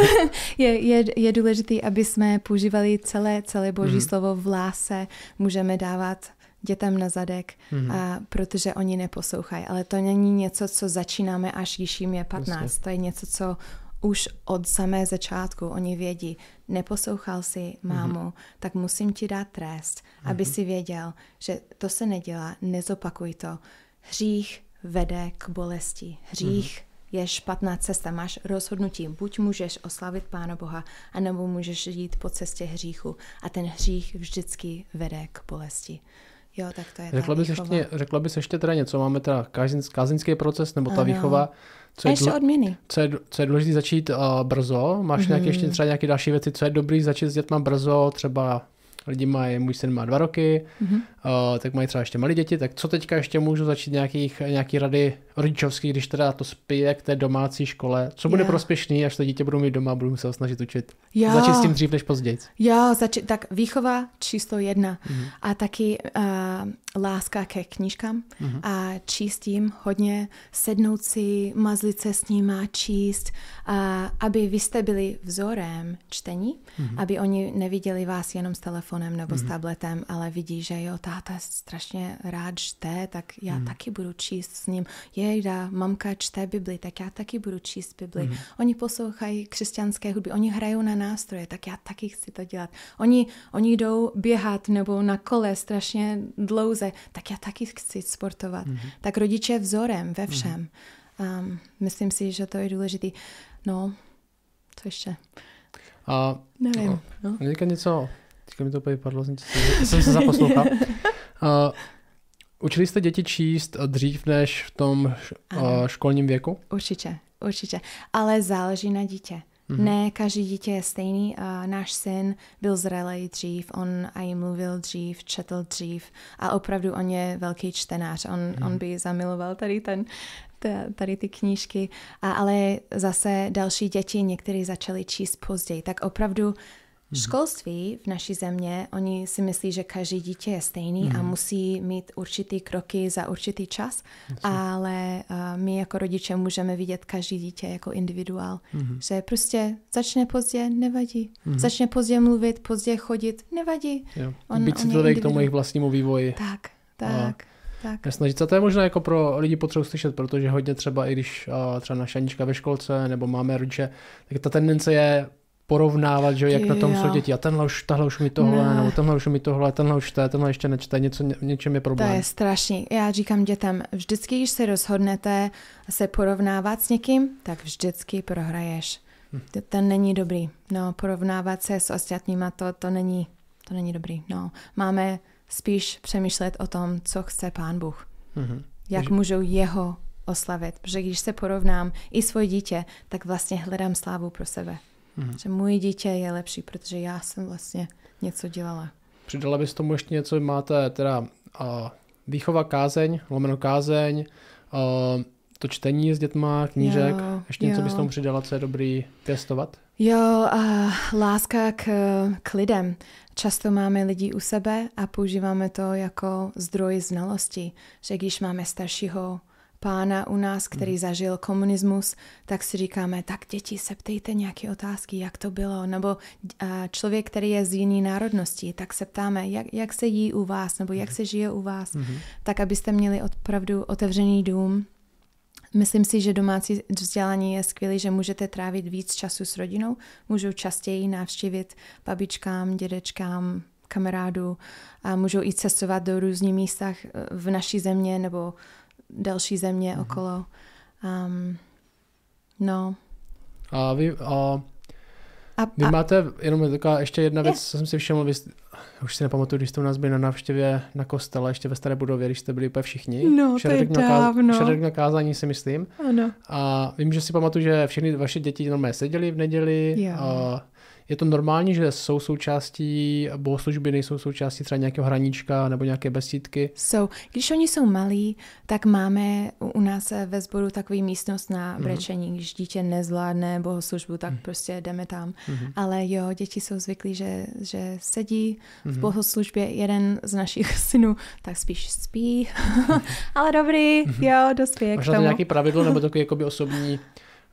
je, je, je důležité, aby jsme používali celé, celé boží mm. slovo v lásce. Můžeme dávat dětem na zadek, mm. a, protože oni neposlouchají. Ale to není něco, co začínáme, až když jim je 15. Jasně. To je něco, co už od samé začátku oni vědí, neposlouchal si mámu, mm. tak musím ti dát trest, mm. aby si věděl, že to se nedělá, nezopakuj to. Hřích vede k bolesti. Hřích mm. je špatná cesta. Máš rozhodnutí, buď můžeš oslavit Pána Boha, anebo můžeš jít po cestě hříchu. A ten hřích vždycky vede k bolesti. Jo, tak to je řekla bys, ještě, řekla bys ještě teda něco, máme teda kázeňský proces, nebo ta ano. výchova, co je, ještě odměny. Co je, co je důležité začít uh, brzo? Máš mm-hmm. nějaké ještě třeba nějaké další věci, co je dobrý začít s dětma brzo, třeba lidi mají, můj syn má dva roky, mm-hmm. uh, tak mají třeba ještě malé děti, tak co teďka ještě můžu začít nějakých, nějaký rady rodičovský, když teda to spije k té domácí škole, co bude yeah. prospěšný, až to dítě budu mít doma, budu se snažit učit. Jo. Začít s tím dřív než později. Jo, zači- tak výchova číslo jedna mm-hmm. a taky uh, láska ke knížkám mm-hmm. a číst jim hodně, sednout si, mazlit se s nima, číst, a aby vy jste byli vzorem čtení, mm-hmm. aby oni neviděli vás jenom s telefonem nebo mm-hmm. s mhm. tabletem, ale vidí, že jo, táta strašně rád čte, tak já mm-hmm. taky budu číst s ním. Jejda, mamka čte Bibli, tak já taky budu číst Bibli. Mm-hmm. Oni poslouchají křesťanské hudby, oni hrajou na nástroje, tak já taky chci to dělat. Oni, oni jdou běhat nebo na kole strašně dlouze, tak já taky chci sportovat. Mm-hmm. Tak rodiče vzorem ve všem. Mm-hmm. Um, myslím si, že to je důležité. No, co ještě? A, Nevím. No. no. něco, teďka mi to úplně padlo, jsem, jsem se zaposlouchal. Uh, učili jste děti číst dřív než v tom uh, školním věku? Určitě, určitě. Ale záleží na dítě. Mm-hmm. Ne každý dítě je stejný. Uh, náš syn byl zralý dřív, on i mluvil dřív, četl dřív a opravdu on je velký čtenář. On, mm-hmm. on by zamiloval tady ten tady ty knížky, a, ale zase další děti někteří začali číst později. Tak opravdu Mm-hmm. Školství v naší země, oni si myslí, že každý dítě je stejný mm-hmm. a mhm. musí mít určitý kroky za určitý čas, Jasně. ale uh, my jako rodiče můžeme vidět každý dítě jako individuál, mm-hmm. že prostě začne pozdě, nevadí. Mm-hmm. Začne pozdě mluvit, pozdě chodit, nevadí. Jo. On, Být citlivý k tomu jejich vlastnímu vývoji. Tak, tak. A... Tak. Snažit se, to je možná jako pro lidi potřebu slyšet, protože hodně třeba i když uh, třeba naše Anička ve školce nebo máme rodiče, tak ta tendence je porovnávat, že jak na tom jsou děti. A tenhle už, tahle už mi tohle, ne. nebo tenhle už mi tohle, tenhle už čte, tenhle ještě nečte, něco, něčem je problém. To je strašný. Já říkám dětem, vždycky, když se rozhodnete se porovnávat s někým, tak vždycky prohraješ. Hm. Ten není dobrý. No, porovnávat se s ostatníma, to, to není, to není dobrý. No, máme spíš přemýšlet o tom, co chce pán Bůh. Mm-hmm. Jak Takže... můžou jeho oslavit. Protože když se porovnám i svoje dítě, tak vlastně hledám slávu pro sebe. Mm-hmm. Že můj dítě je lepší, protože já jsem vlastně něco dělala. Přidala bys tomu ještě něco, máte teda uh, výchova kázeň, lomeno kázeň, uh, to čtení s dětma, knížek, jo, ještě něco jo. bys tomu přidala, co je dobrý pěstovat? Jo, uh, láska k, k lidem. Často máme lidi u sebe a používáme to jako zdroj znalosti, že když máme staršího pána u nás, který hmm. zažil komunismus, tak si říkáme, tak děti se ptejte nějaké otázky, jak to bylo, nebo člověk, který je z jiné národnosti, tak se ptáme, jak, jak se jí u vás, nebo jak hmm. se žije u vás, mm-hmm. tak abyste měli opravdu otevřený dům. Myslím si, že domácí vzdělání je skvělé, že můžete trávit víc času s rodinou, můžou častěji navštívit babičkám, dědečkám, kamarádu a můžou i cestovat do různých místech v naší země nebo další země mm-hmm. okolo. Um, no. A vy, a, a, vy a, máte, jenom taková ještě jedna věc, co jsem si všiml, vy, už si nepamatuju, když jste u nás byli na návštěvě na kostele, ještě ve staré budově, když jste byli úplně všichni. No, to je dávno. Šerek na kázání si myslím. Ano. A vím, že si pamatuju, že všechny vaše děti normálně seděli v neděli. Jo. A je to normální, že jsou součástí bohoslužby, nejsou součástí třeba nějakého hraníčka nebo nějaké besídky? Jsou. Když oni jsou malí, tak máme u nás ve sboru takový místnost na mhm. brečení. Mm-hmm. Když dítě nezvládne bohoslužbu, tak mm-hmm. prostě jdeme tam. Mm-hmm. Ale jo, děti jsou zvyklí, že, že sedí mm-hmm. v mhm. bohoslužbě. Jeden z našich synů tak spíš spí. Ale dobrý, mm-hmm. jo, dospěje Možná k tomu. to nějaký pravidlo nebo takový jakoby osobní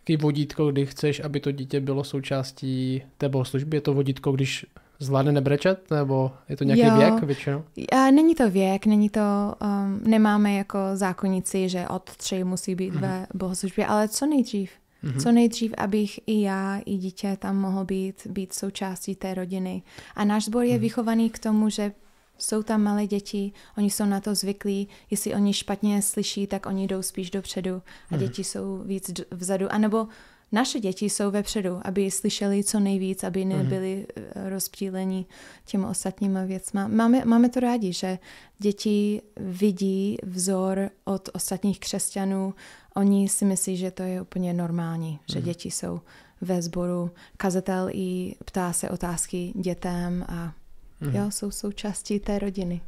takový vodítko, kdy chceš, aby to dítě bylo součástí té bohoslužby? Je to vodítko, když zvládne nebrečet, nebo je to nějaký jo. věk většinou? A není to věk, není to, um, nemáme jako zákonici, že od tři musí být mm-hmm. ve bohoslužbě, ale co nejdřív. Mm-hmm. Co nejdřív, abych i já, i dítě tam mohl být, být součástí té rodiny. A náš sbor je mm. vychovaný k tomu, že Jsou tam malé děti, oni jsou na to zvyklí, jestli oni špatně slyší, tak oni jdou spíš dopředu a děti jsou víc vzadu. A nebo naše děti jsou vepředu, aby slyšeli co nejvíc, aby nebyli mm. rozptýleni těmi ostatníma věcma. Máme, máme to rádi, že děti vidí vzor od ostatních křesťanů. Oni si myslí, že to je úplně normální, že mm. děti jsou ve sboru. Kazatel i ptá se otázky dětem a mm. jo, jsou součástí té rodiny.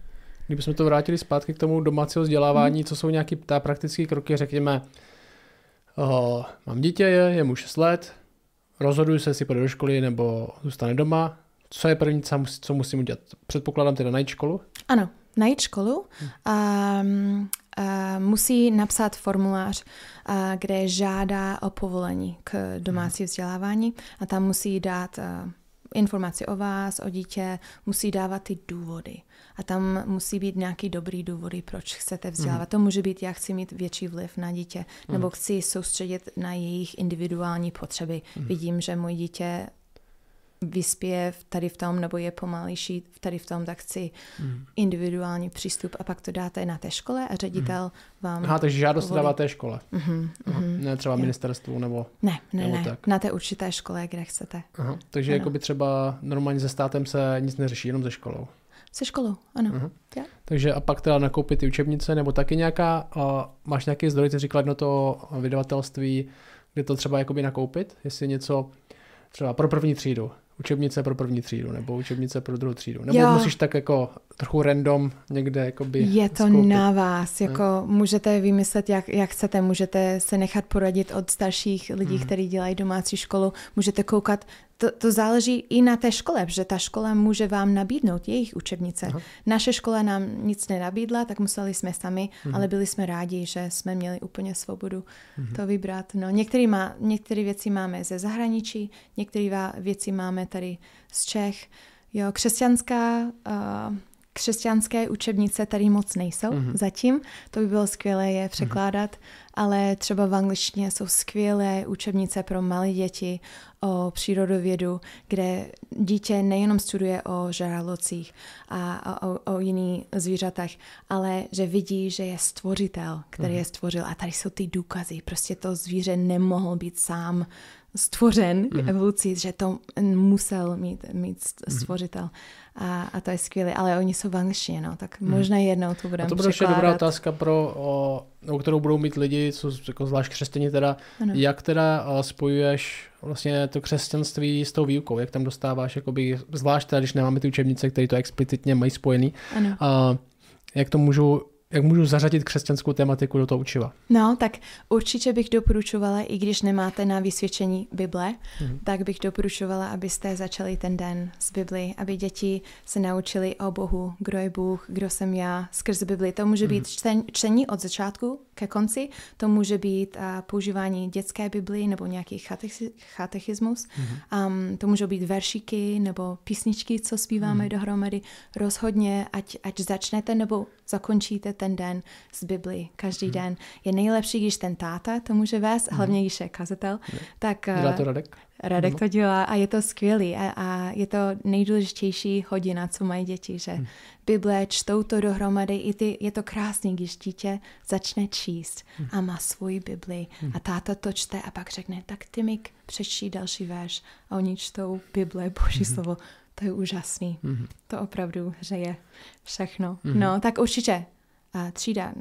Kdybychom to vrátili zpátky k tomu domácího vzdělávání, mm. co jsou nějaké praktické kroky, řekněme, uh, mám dítě, je, je mu 6 let, rozhoduji se, jestli půjde do školy nebo zůstane doma. Co je první, co musím udělat? Předpokládám teda najít školu? Ano, najít školu. Hmm. Um, uh, musí napsat formulář, uh, kde žádá o povolení k domácí hmm. vzdělávání a tam musí dát informaci o vás, o dítě, musí dávat ty důvody. A tam musí být nějaký dobrý důvody, proč chcete vzdělávat. Mm. To může být, já chci mít větší vliv na dítě, nebo mm. chci soustředit na jejich individuální potřeby. Mm. Vidím, že můj dítě vyspěje tady v tom, nebo je pomalejší tady v tom, tak chci mm. individuální přístup a pak to dáte na té škole a ředitel mm. vám... Aha, takže žádost dává té škole. Mm-hmm, mm-hmm. Ne třeba ministerstvu nebo... Ne, ne, nebo ne, tak. na té určité škole, kde chcete. Aha, takže jako by třeba normálně se státem se nic neřeší, jenom ze školou. Se školou, ano. Uh-huh. Yeah. Takže a pak teda nakoupit ty učebnice, nebo taky nějaká, uh, máš nějaký zdroj, ty říkal jedno to vydavatelství, kde to třeba jakoby nakoupit, jestli něco třeba pro první třídu, učebnice pro první třídu nebo učebnice pro druhou třídu. Nebo jo. musíš tak jako trochu random někde jakoby Je to skoupit. na vás, jako ne? můžete vymyslet, jak, jak chcete, můžete se nechat poradit od starších lidí, hmm. kteří dělají domácí školu, můžete koukat, to, to záleží i na té škole, že ta škola může vám nabídnout jejich učebnice. Aha. Naše škola nám nic nenabídla, tak museli jsme sami, hmm. ale byli jsme rádi, že jsme měli úplně svobodu hmm. to vybrat. No, některé, má, některé věci máme ze zahraničí, některé věci máme tady z Čech. Jo, křesťanská uh, křesťanské učebnice tady moc nejsou mm-hmm. zatím. To by bylo skvělé je překládat, mm-hmm. ale třeba v angličtině jsou skvělé učebnice pro malé děti o přírodovědu, kde dítě nejenom studuje o žralocích a o, o jiných zvířatech, ale že vidí, že je stvořitel, který mm-hmm. je stvořil. A tady jsou ty důkazy. Prostě to zvíře nemohl být sám stvořen mm-hmm. evolucí, že to musel mít, mít mhm. stvořitel. Mm-hmm a, a to je skvělé, ale oni jsou v angličtině, no, tak hmm. možná jednou to budeme A to bude ještě dobrá otázka, pro, o, o kterou budou mít lidi, co jako zvlášť křesťaní teda, ano. jak teda spojuješ vlastně to křesťanství s tou výukou, jak tam dostáváš, jakoby, zvlášť teda, když nemáme ty učebnice, které to explicitně mají spojený, ano. A, jak to můžu jak můžu zařadit křesťanskou tematiku do toho učiva? No, tak určitě bych doporučovala, i když nemáte na vysvědčení Bible, mm-hmm. tak bych doporučovala, abyste začali ten den z Bibli, aby děti se naučili o Bohu, kdo je Bůh, kdo jsem já, skrz Bibli. To může být mm-hmm. čten, čtení od začátku ke konci, to může být uh, používání dětské Bibli nebo nějaký chatechismus, mm-hmm. um, to můžou být veršíky nebo písničky, co zpíváme mm-hmm. dohromady. Rozhodně, ať, ať začnete nebo zakončíte ten den z Bibli každý hmm. den. Je nejlepší, když ten táta to může vést, hmm. hlavně když je kazatel. Tak, Dělá to Radek? Radek to dělá a je to skvělý a, a je to nejdůležitější hodina, co mají děti, že hmm. Bible čtou to dohromady, i ty, je to krásný, když dítě začne číst hmm. a má svoji Bibli hmm. a táta to čte a pak řekne, tak ty mi přečti další verš a oni čtou Bible, Boží hmm. slovo to je úžasný. Mm-hmm. To opravdu, že je všechno. Mm-hmm. No, tak určitě a třída,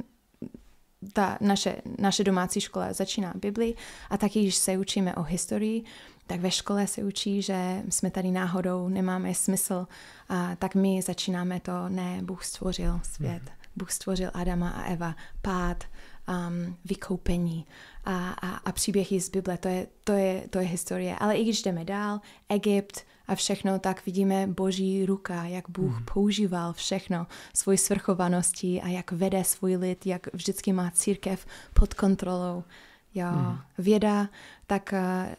ta naše, naše domácí škola začíná Bibli a taky, když se učíme o historii, tak ve škole se učí, že jsme tady náhodou, nemáme smysl, a tak my začínáme to, ne, Bůh stvořil svět, mm-hmm. Bůh stvořil Adama a Eva, pád, um, vykoupení a, a, a příběhy z Bible, to je, to, je, to je historie. Ale i když jdeme dál, Egypt, a všechno, tak vidíme boží ruka, jak Bůh mm. používal všechno, svoji svrchovaností a jak vede svůj lid, jak vždycky má církev pod kontrolou. Jo, mm. věda, tak eh,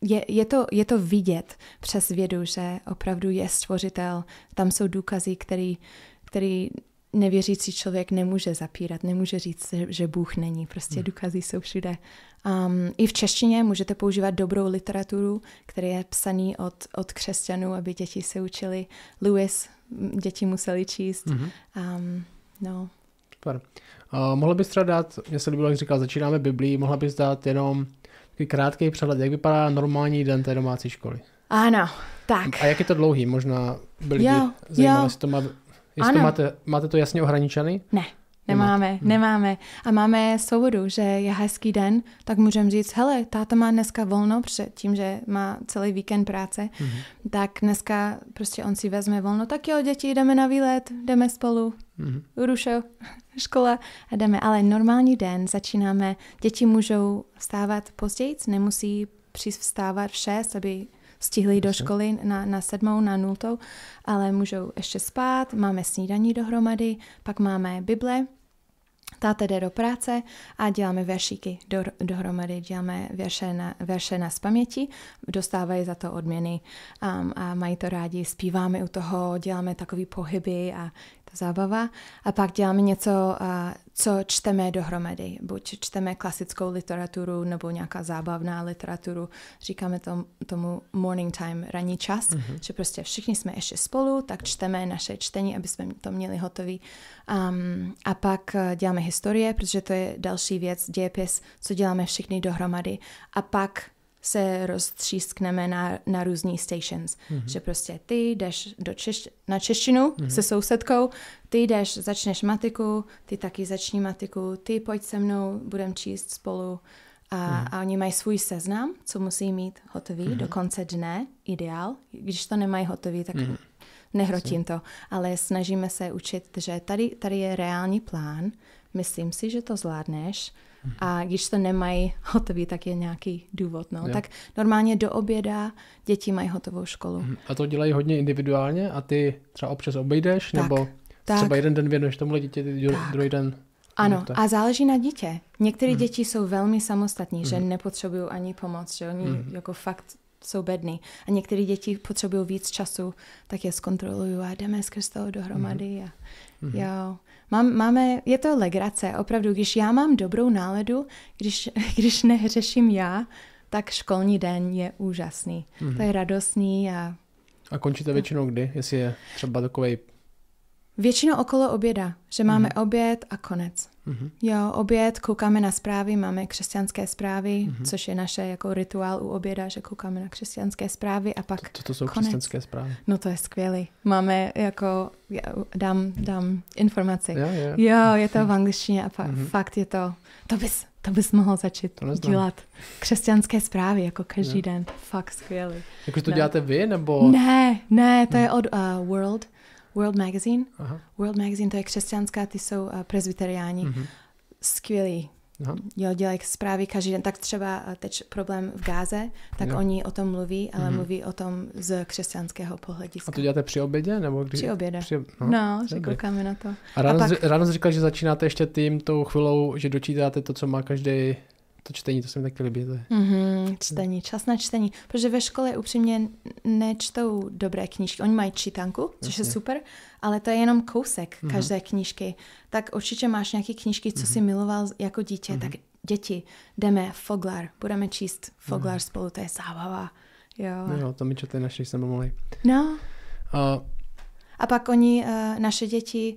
je, je, to, je to vidět přes vědu, že opravdu je stvořitel. Tam jsou důkazy, který, který nevěřící člověk nemůže zapírat, nemůže říct, že Bůh není. Prostě hmm. důkazy jsou všude. Um, I v češtině můžete používat dobrou literaturu, která je psaný od, od křesťanů, aby děti se učili. Lewis děti museli číst. Mm-hmm. Um, no. Super. Uh, mohla bys třeba dát, mě se líbilo, jak říkal, začínáme Biblii, mohla bys dát jenom krátký přehled, jak vypadá normální den té domácí školy? Ano, tak. A jak je to dlouhý? Možná by lidi zajímalo, jestli to má, jestli to máte, máte to jasně ohraničený? Ne, Nemáme, hmm. nemáme. A máme svobodu, že je hezký den, tak můžeme říct, hele, táta má dneska volno, před tím, že má celý víkend práce, hmm. tak dneska prostě on si vezme volno, tak jo, děti, jdeme na výlet, jdeme spolu, hmm. Urušo, škola a jdeme. Ale normální den začínáme, děti můžou vstávat později, nemusí přijít vstávat v šest, aby stihli do školy na, na sedmou, na nultou, ale můžou ještě spát, máme snídaní dohromady, pak máme Bible, Táta jde do práce a děláme veršíky do, dohromady, děláme verše na, verše na paměti, dostávají za to odměny. Um, a mají to rádi, zpíváme u toho, děláme takové pohyby a to zábava. A pak děláme něco, co čteme dohromady. Buď čteme klasickou literaturu nebo nějaká zábavná literaturu. Říkáme tom, tomu morning time, ranní čas, mm-hmm. že prostě všichni jsme ještě spolu, tak čteme naše čtení, aby jsme to měli hotový. Um, a pak uh, děláme historie, protože to je další věc, dějepis, co děláme všichni dohromady. A pak se roztřískneme na, na různý stations. Mm-hmm. Že prostě ty jdeš do češ, na češtinu mm-hmm. se sousedkou, ty jdeš, začneš matiku, ty taky začni matiku, ty pojď se mnou, budeme číst spolu. A, mm-hmm. a oni mají svůj seznam, co musí mít hotový mm-hmm. do konce dne, ideál. Když to nemají hotový, tak mm-hmm. nehrotím to. Ale snažíme se učit, že tady, tady je reální plán, myslím si, že to zvládneš, a když to nemají hotový, tak je nějaký důvod. No. Tak normálně do oběda děti mají hotovou školu. Mhm. A to dělají hodně individuálně a ty třeba občas obejdeš, tak, nebo tak, třeba jeden den věnuješ tomu dítě, druhý den ano, a záleží na dítě. Některé mm. děti jsou velmi samostatní, mm. že mhm. nepotřebují ani pomoc, že oni mm. jako fakt jsou bední. A některé děti potřebují víc času, tak je zkontroluju a jdeme skrz toho dohromady. Mm. A, mm. jo. Mám, máme, je to legrace, opravdu, když já mám dobrou náladu, když, když nehřeším já, tak školní den je úžasný. Mm-hmm. To je radostný a... A končíte většinou kdy? Jestli je třeba takový Většinou okolo oběda, že máme mm. oběd a konec. Mm-hmm. Jo, oběd, koukáme na zprávy, máme křesťanské zprávy, mm-hmm. což je naše jako rituál u oběda, že koukáme na křesťanské zprávy a pak Co to, to jsou konec. křesťanské zprávy? No to je skvělý. Máme jako, já dám, dám informaci. Jo, jo. jo, je to v angličtině a fa- mm-hmm. fakt je to, to bys, to bys mohl začít dělat. Křesťanské zprávy jako každý jo. den. Fakt skvělý. Jako to no. děláte vy, nebo? Ne, ne, to je od uh, World World Magazine. Aha. World Magazine, to je křesťanská, ty jsou uh, prezbyteriáni. Mm-hmm. Skvělí. Aha. Jo, dělají zprávy každý den. Tak třeba uh, teď problém v Gáze, tak jo. oni o tom mluví, ale mm-hmm. mluví o tom z křesťanského pohlediska. A to děláte při obědě? Nebo kdy... Při obědě. Při... No, no že koukáme na to. A ráno, A pak... ráno jsi říkal, že začínáte ještě tím tou chvilou, že dočítáte to, co má každý to čtení, to se mi taky líbí. To je. Mm-hmm, čtení, čas na čtení. Protože ve škole upřímně nečtou dobré knížky. Oni mají čítanku, což Jasně. je super, ale to je jenom kousek mm-hmm. každé knížky. Tak určitě máš nějaké knížky, co mm-hmm. si miloval jako dítě, mm-hmm. tak děti, jdeme Foglar, budeme číst Foglar mm-hmm. spolu, to je zábava. Jo. No jo, to mi četli naši jsme mohli. No. Uh, a pak oni, uh, naše děti,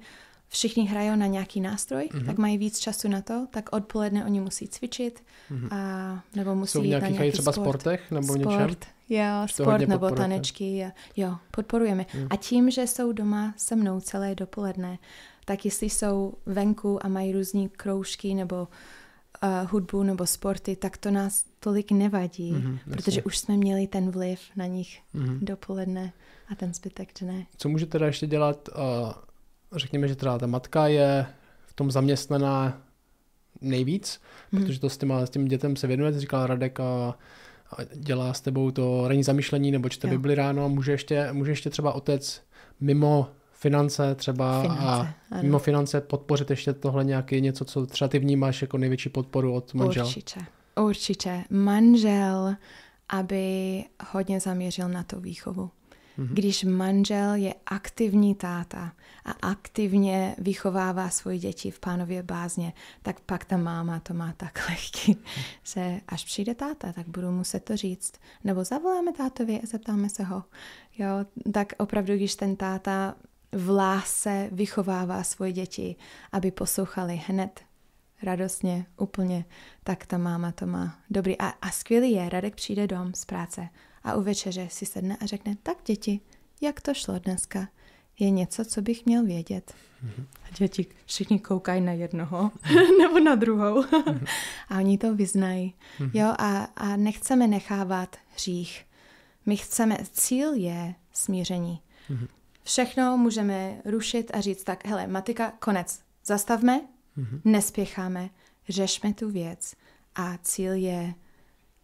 všichni hrajou na nějaký nástroj, mm-hmm. tak mají víc času na to, tak odpoledne oni musí cvičit mm-hmm. a nebo musí Jsou nějaký, na nějaký třeba sport. sportech nebo sport, něčem? Jo, sport nebo tanečky. Jo, podporujeme. Mm. A tím, že jsou doma se mnou celé dopoledne, tak jestli jsou venku a mají různé kroužky nebo uh, hudbu nebo sporty, tak to nás tolik nevadí, mm-hmm, protože už jsme měli ten vliv na nich mm-hmm. dopoledne a ten zbytek dne. Co může teda ještě dělat uh, řekněme, že teda ta matka je v tom zaměstnaná nejvíc, hmm. protože to s, těma, s tím dětem se věnuje, říkal Radek a, a dělá s tebou to ranní zamýšlení nebo čte Bibli ráno a může ještě, může ještě třeba otec mimo finance třeba finance, a ano. mimo finance podpořit ještě tohle nějaký něco, co třeba ty vnímáš jako největší podporu od manžela. Určitě, určitě. Manžel, aby hodně zaměřil na tu výchovu. Když manžel je aktivní táta a aktivně vychovává svoje děti v pánově bázně, tak pak ta máma to má tak lehký, že až přijde táta, tak budu muset to říct. Nebo zavoláme tátovi a zeptáme se ho. Jo, tak opravdu, když ten táta v lásce vychovává svoje děti, aby poslouchali hned radostně, úplně, tak ta máma to má dobrý. A, a skvělý je, Radek přijde dom z práce a u večeře si sedne a řekne, tak děti, jak to šlo dneska? Je něco, co bych měl vědět? Mm-hmm. A děti všichni koukají na jednoho nebo na druhou. mm-hmm. a oni to vyznají. Mm-hmm. Jo, a, a nechceme nechávat hřích. My chceme, cíl je smíření. Mm-hmm. Všechno můžeme rušit a říct tak, hele, matika, konec, zastavme, mm-hmm. nespěcháme, řešme tu věc a cíl je,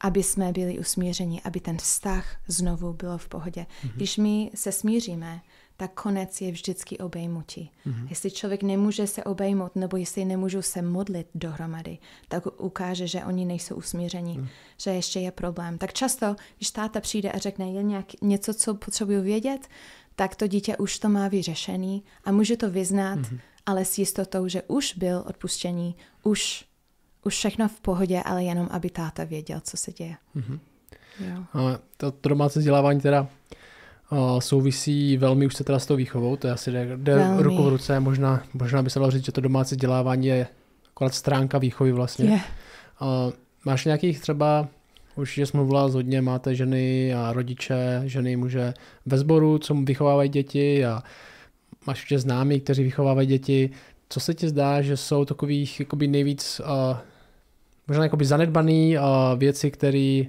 aby jsme byli usmířeni, aby ten vztah znovu bylo v pohodě. Mm-hmm. Když my se smíříme, tak konec je vždycky obejmutí. Mm-hmm. Jestli člověk nemůže se obejmout, nebo jestli nemůžou se modlit dohromady, tak ukáže, že oni nejsou usmíření, mm. že ještě je problém. Tak často, když táta přijde a řekne, je nějak něco, co potřebuju vědět, tak to dítě už to má vyřešený a může to vyznat, mm-hmm. ale s jistotou, že už byl odpuštění, už, už všechno v pohodě, ale jenom, aby táta věděl, co se děje. Mm-hmm. Jo. A to, to domácí vzdělávání teda a souvisí velmi už se teda s tou výchovou, to je asi jde, jde ruku v ruce, možná, možná by se dalo říct, že to domácí vzdělávání je akorát stránka výchovy vlastně. Yeah. A máš nějakých třeba Určitě jsi mluvila hodně, máte ženy a rodiče, ženy, muže ve sboru, co vychovávají děti a máš určitě známí, kteří vychovávají děti. Co se ti zdá, že jsou takových jakoby nejvíc uh, možná jakoby zanedbaný uh, věci, které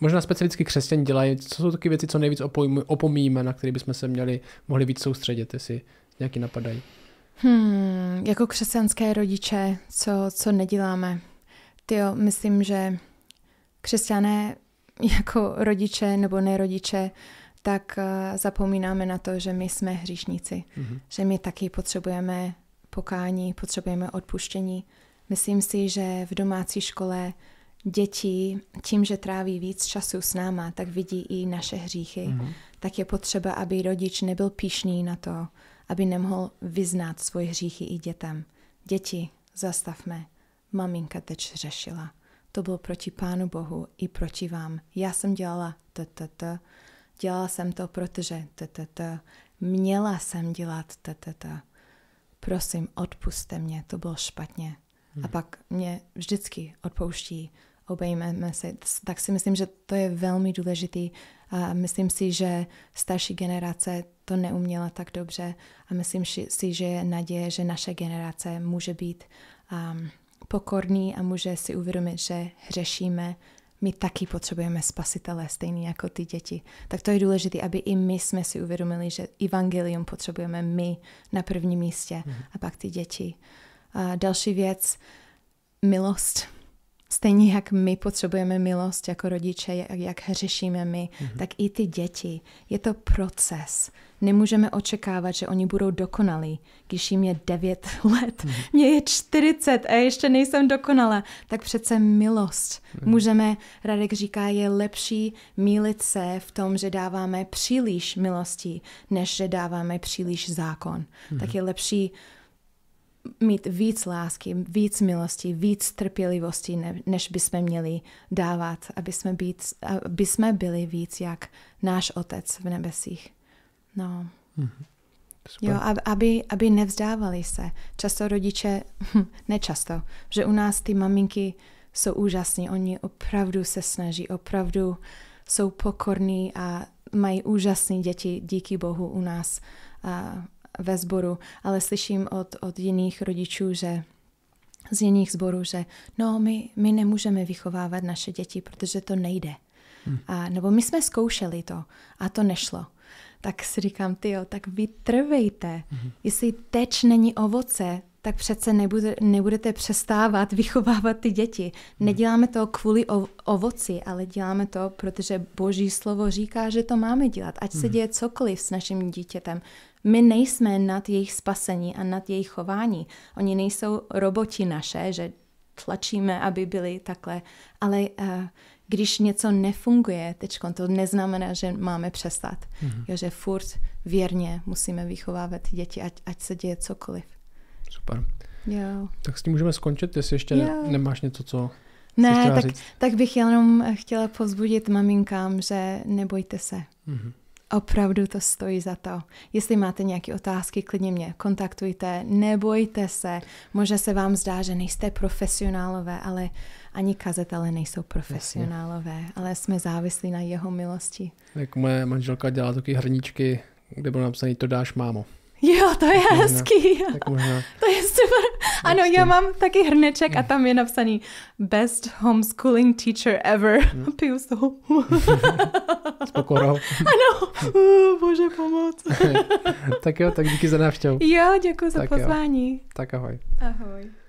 možná specificky křesťané dělají, co jsou takové věci, co nejvíc opomíme, na které bychom se měli, mohli víc soustředit, jestli nějaký napadají. Hmm, jako křesťanské rodiče, co, co neděláme? Tyjo, myslím, že křesťané jako rodiče nebo nerodiče, tak uh, zapomínáme na to, že my jsme hříšníci, mm-hmm. že my taky potřebujeme pokání, potřebujeme odpuštění. Myslím si, že v domácí škole děti tím, že tráví víc času s náma, tak vidí i naše hříchy. Mm-hmm. Tak je potřeba, aby rodič nebyl píšný na to, aby nemohl vyznat svoje hříchy i dětem. Děti, zastavme. Maminka teď řešila to bylo proti Pánu Bohu i proti vám. Já jsem dělala ttt, dělala jsem to, protože ttt, měla jsem dělat ttt. Prosím, odpuste mě, to bylo špatně. Hmm. A pak mě vždycky odpouští, obejmeme se. Tak si myslím, že to je velmi důležitý. A myslím si, že starší generace to neuměla tak dobře a myslím si, že je naděje, že naše generace může být um, pokorný a může si uvědomit, že hřešíme, my taky potřebujeme spasitele, stejný jako ty děti. Tak to je důležité, aby i my jsme si uvědomili, že evangelium potřebujeme my na prvním místě mm. a pak ty děti. A další věc, milost. Stejně jak my potřebujeme milost jako rodiče, jak, jak hřešíme my, mm-hmm. tak i ty děti. Je to proces. Nemůžeme očekávat, že oni budou dokonalí, když jim je 9 let. Mm-hmm. Mně je 40 a ještě nejsem dokonala. Tak přece milost. Mm-hmm. Můžeme, Radek říká, je lepší mílit se v tom, že dáváme příliš milosti, než že dáváme příliš zákon. Mm-hmm. Tak je lepší mít víc lásky, víc milosti, víc trpělivosti, ne, než bychom měli dávat, aby jsme, být, aby jsme byli víc jak náš Otec v nebesích. No. Mm-hmm. Jo, aby, aby nevzdávali se. Často rodiče, nečasto, že u nás ty maminky jsou úžasní, oni opravdu se snaží, opravdu jsou pokorní a mají úžasné děti, díky Bohu u nás. A ve sboru, ale slyším od, od jiných rodičů, že z jiných sborů, že no, my, my nemůžeme vychovávat naše děti, protože to nejde. Hmm. A, nebo my jsme zkoušeli to a to nešlo. Tak si říkám, ty tak vytrvejte. Hmm. Jestli teď není ovoce, tak přece nebude, nebudete přestávat vychovávat ty děti. Hmm. Neděláme to kvůli ovoci, ale děláme to, protože Boží slovo říká, že to máme dělat. Ať se hmm. děje cokoliv s naším dítětem. My nejsme nad jejich spasení a nad jejich chování. Oni nejsou roboti naše, že tlačíme, aby byli takhle, ale uh, když něco nefunguje teď, to neznamená, že máme přestat. Mm-hmm. Jo, že furt věrně musíme vychovávat děti, ať, ať se děje cokoliv. Super. Jo. Tak s tím můžeme skončit, jestli ještě jo. nemáš něco, co ne, tak, říct. tak bych jenom chtěla povzbudit maminkám, že nebojte se. Mm-hmm. Opravdu to stojí za to. Jestli máte nějaké otázky, klidně mě kontaktujte, nebojte se. Možná se vám zdá, že nejste profesionálové, ale ani kazatele nejsou profesionálové, Jasně. ale jsme závislí na jeho milosti. Jak moje manželka dělá taky hrníčky, kde bylo napsané to dáš mámo. Jo, to je možná, hezký. Tak možná. To je super. Ano, já mám taky hrneček a tam je napsaný Best homeschooling teacher ever. No. Piju z toho. S pokorou. Ano. Uh, bože, pomoc. tak jo, tak díky za návštěvu. Jo, děkuji za pozvání. Tak ahoj. Ahoj.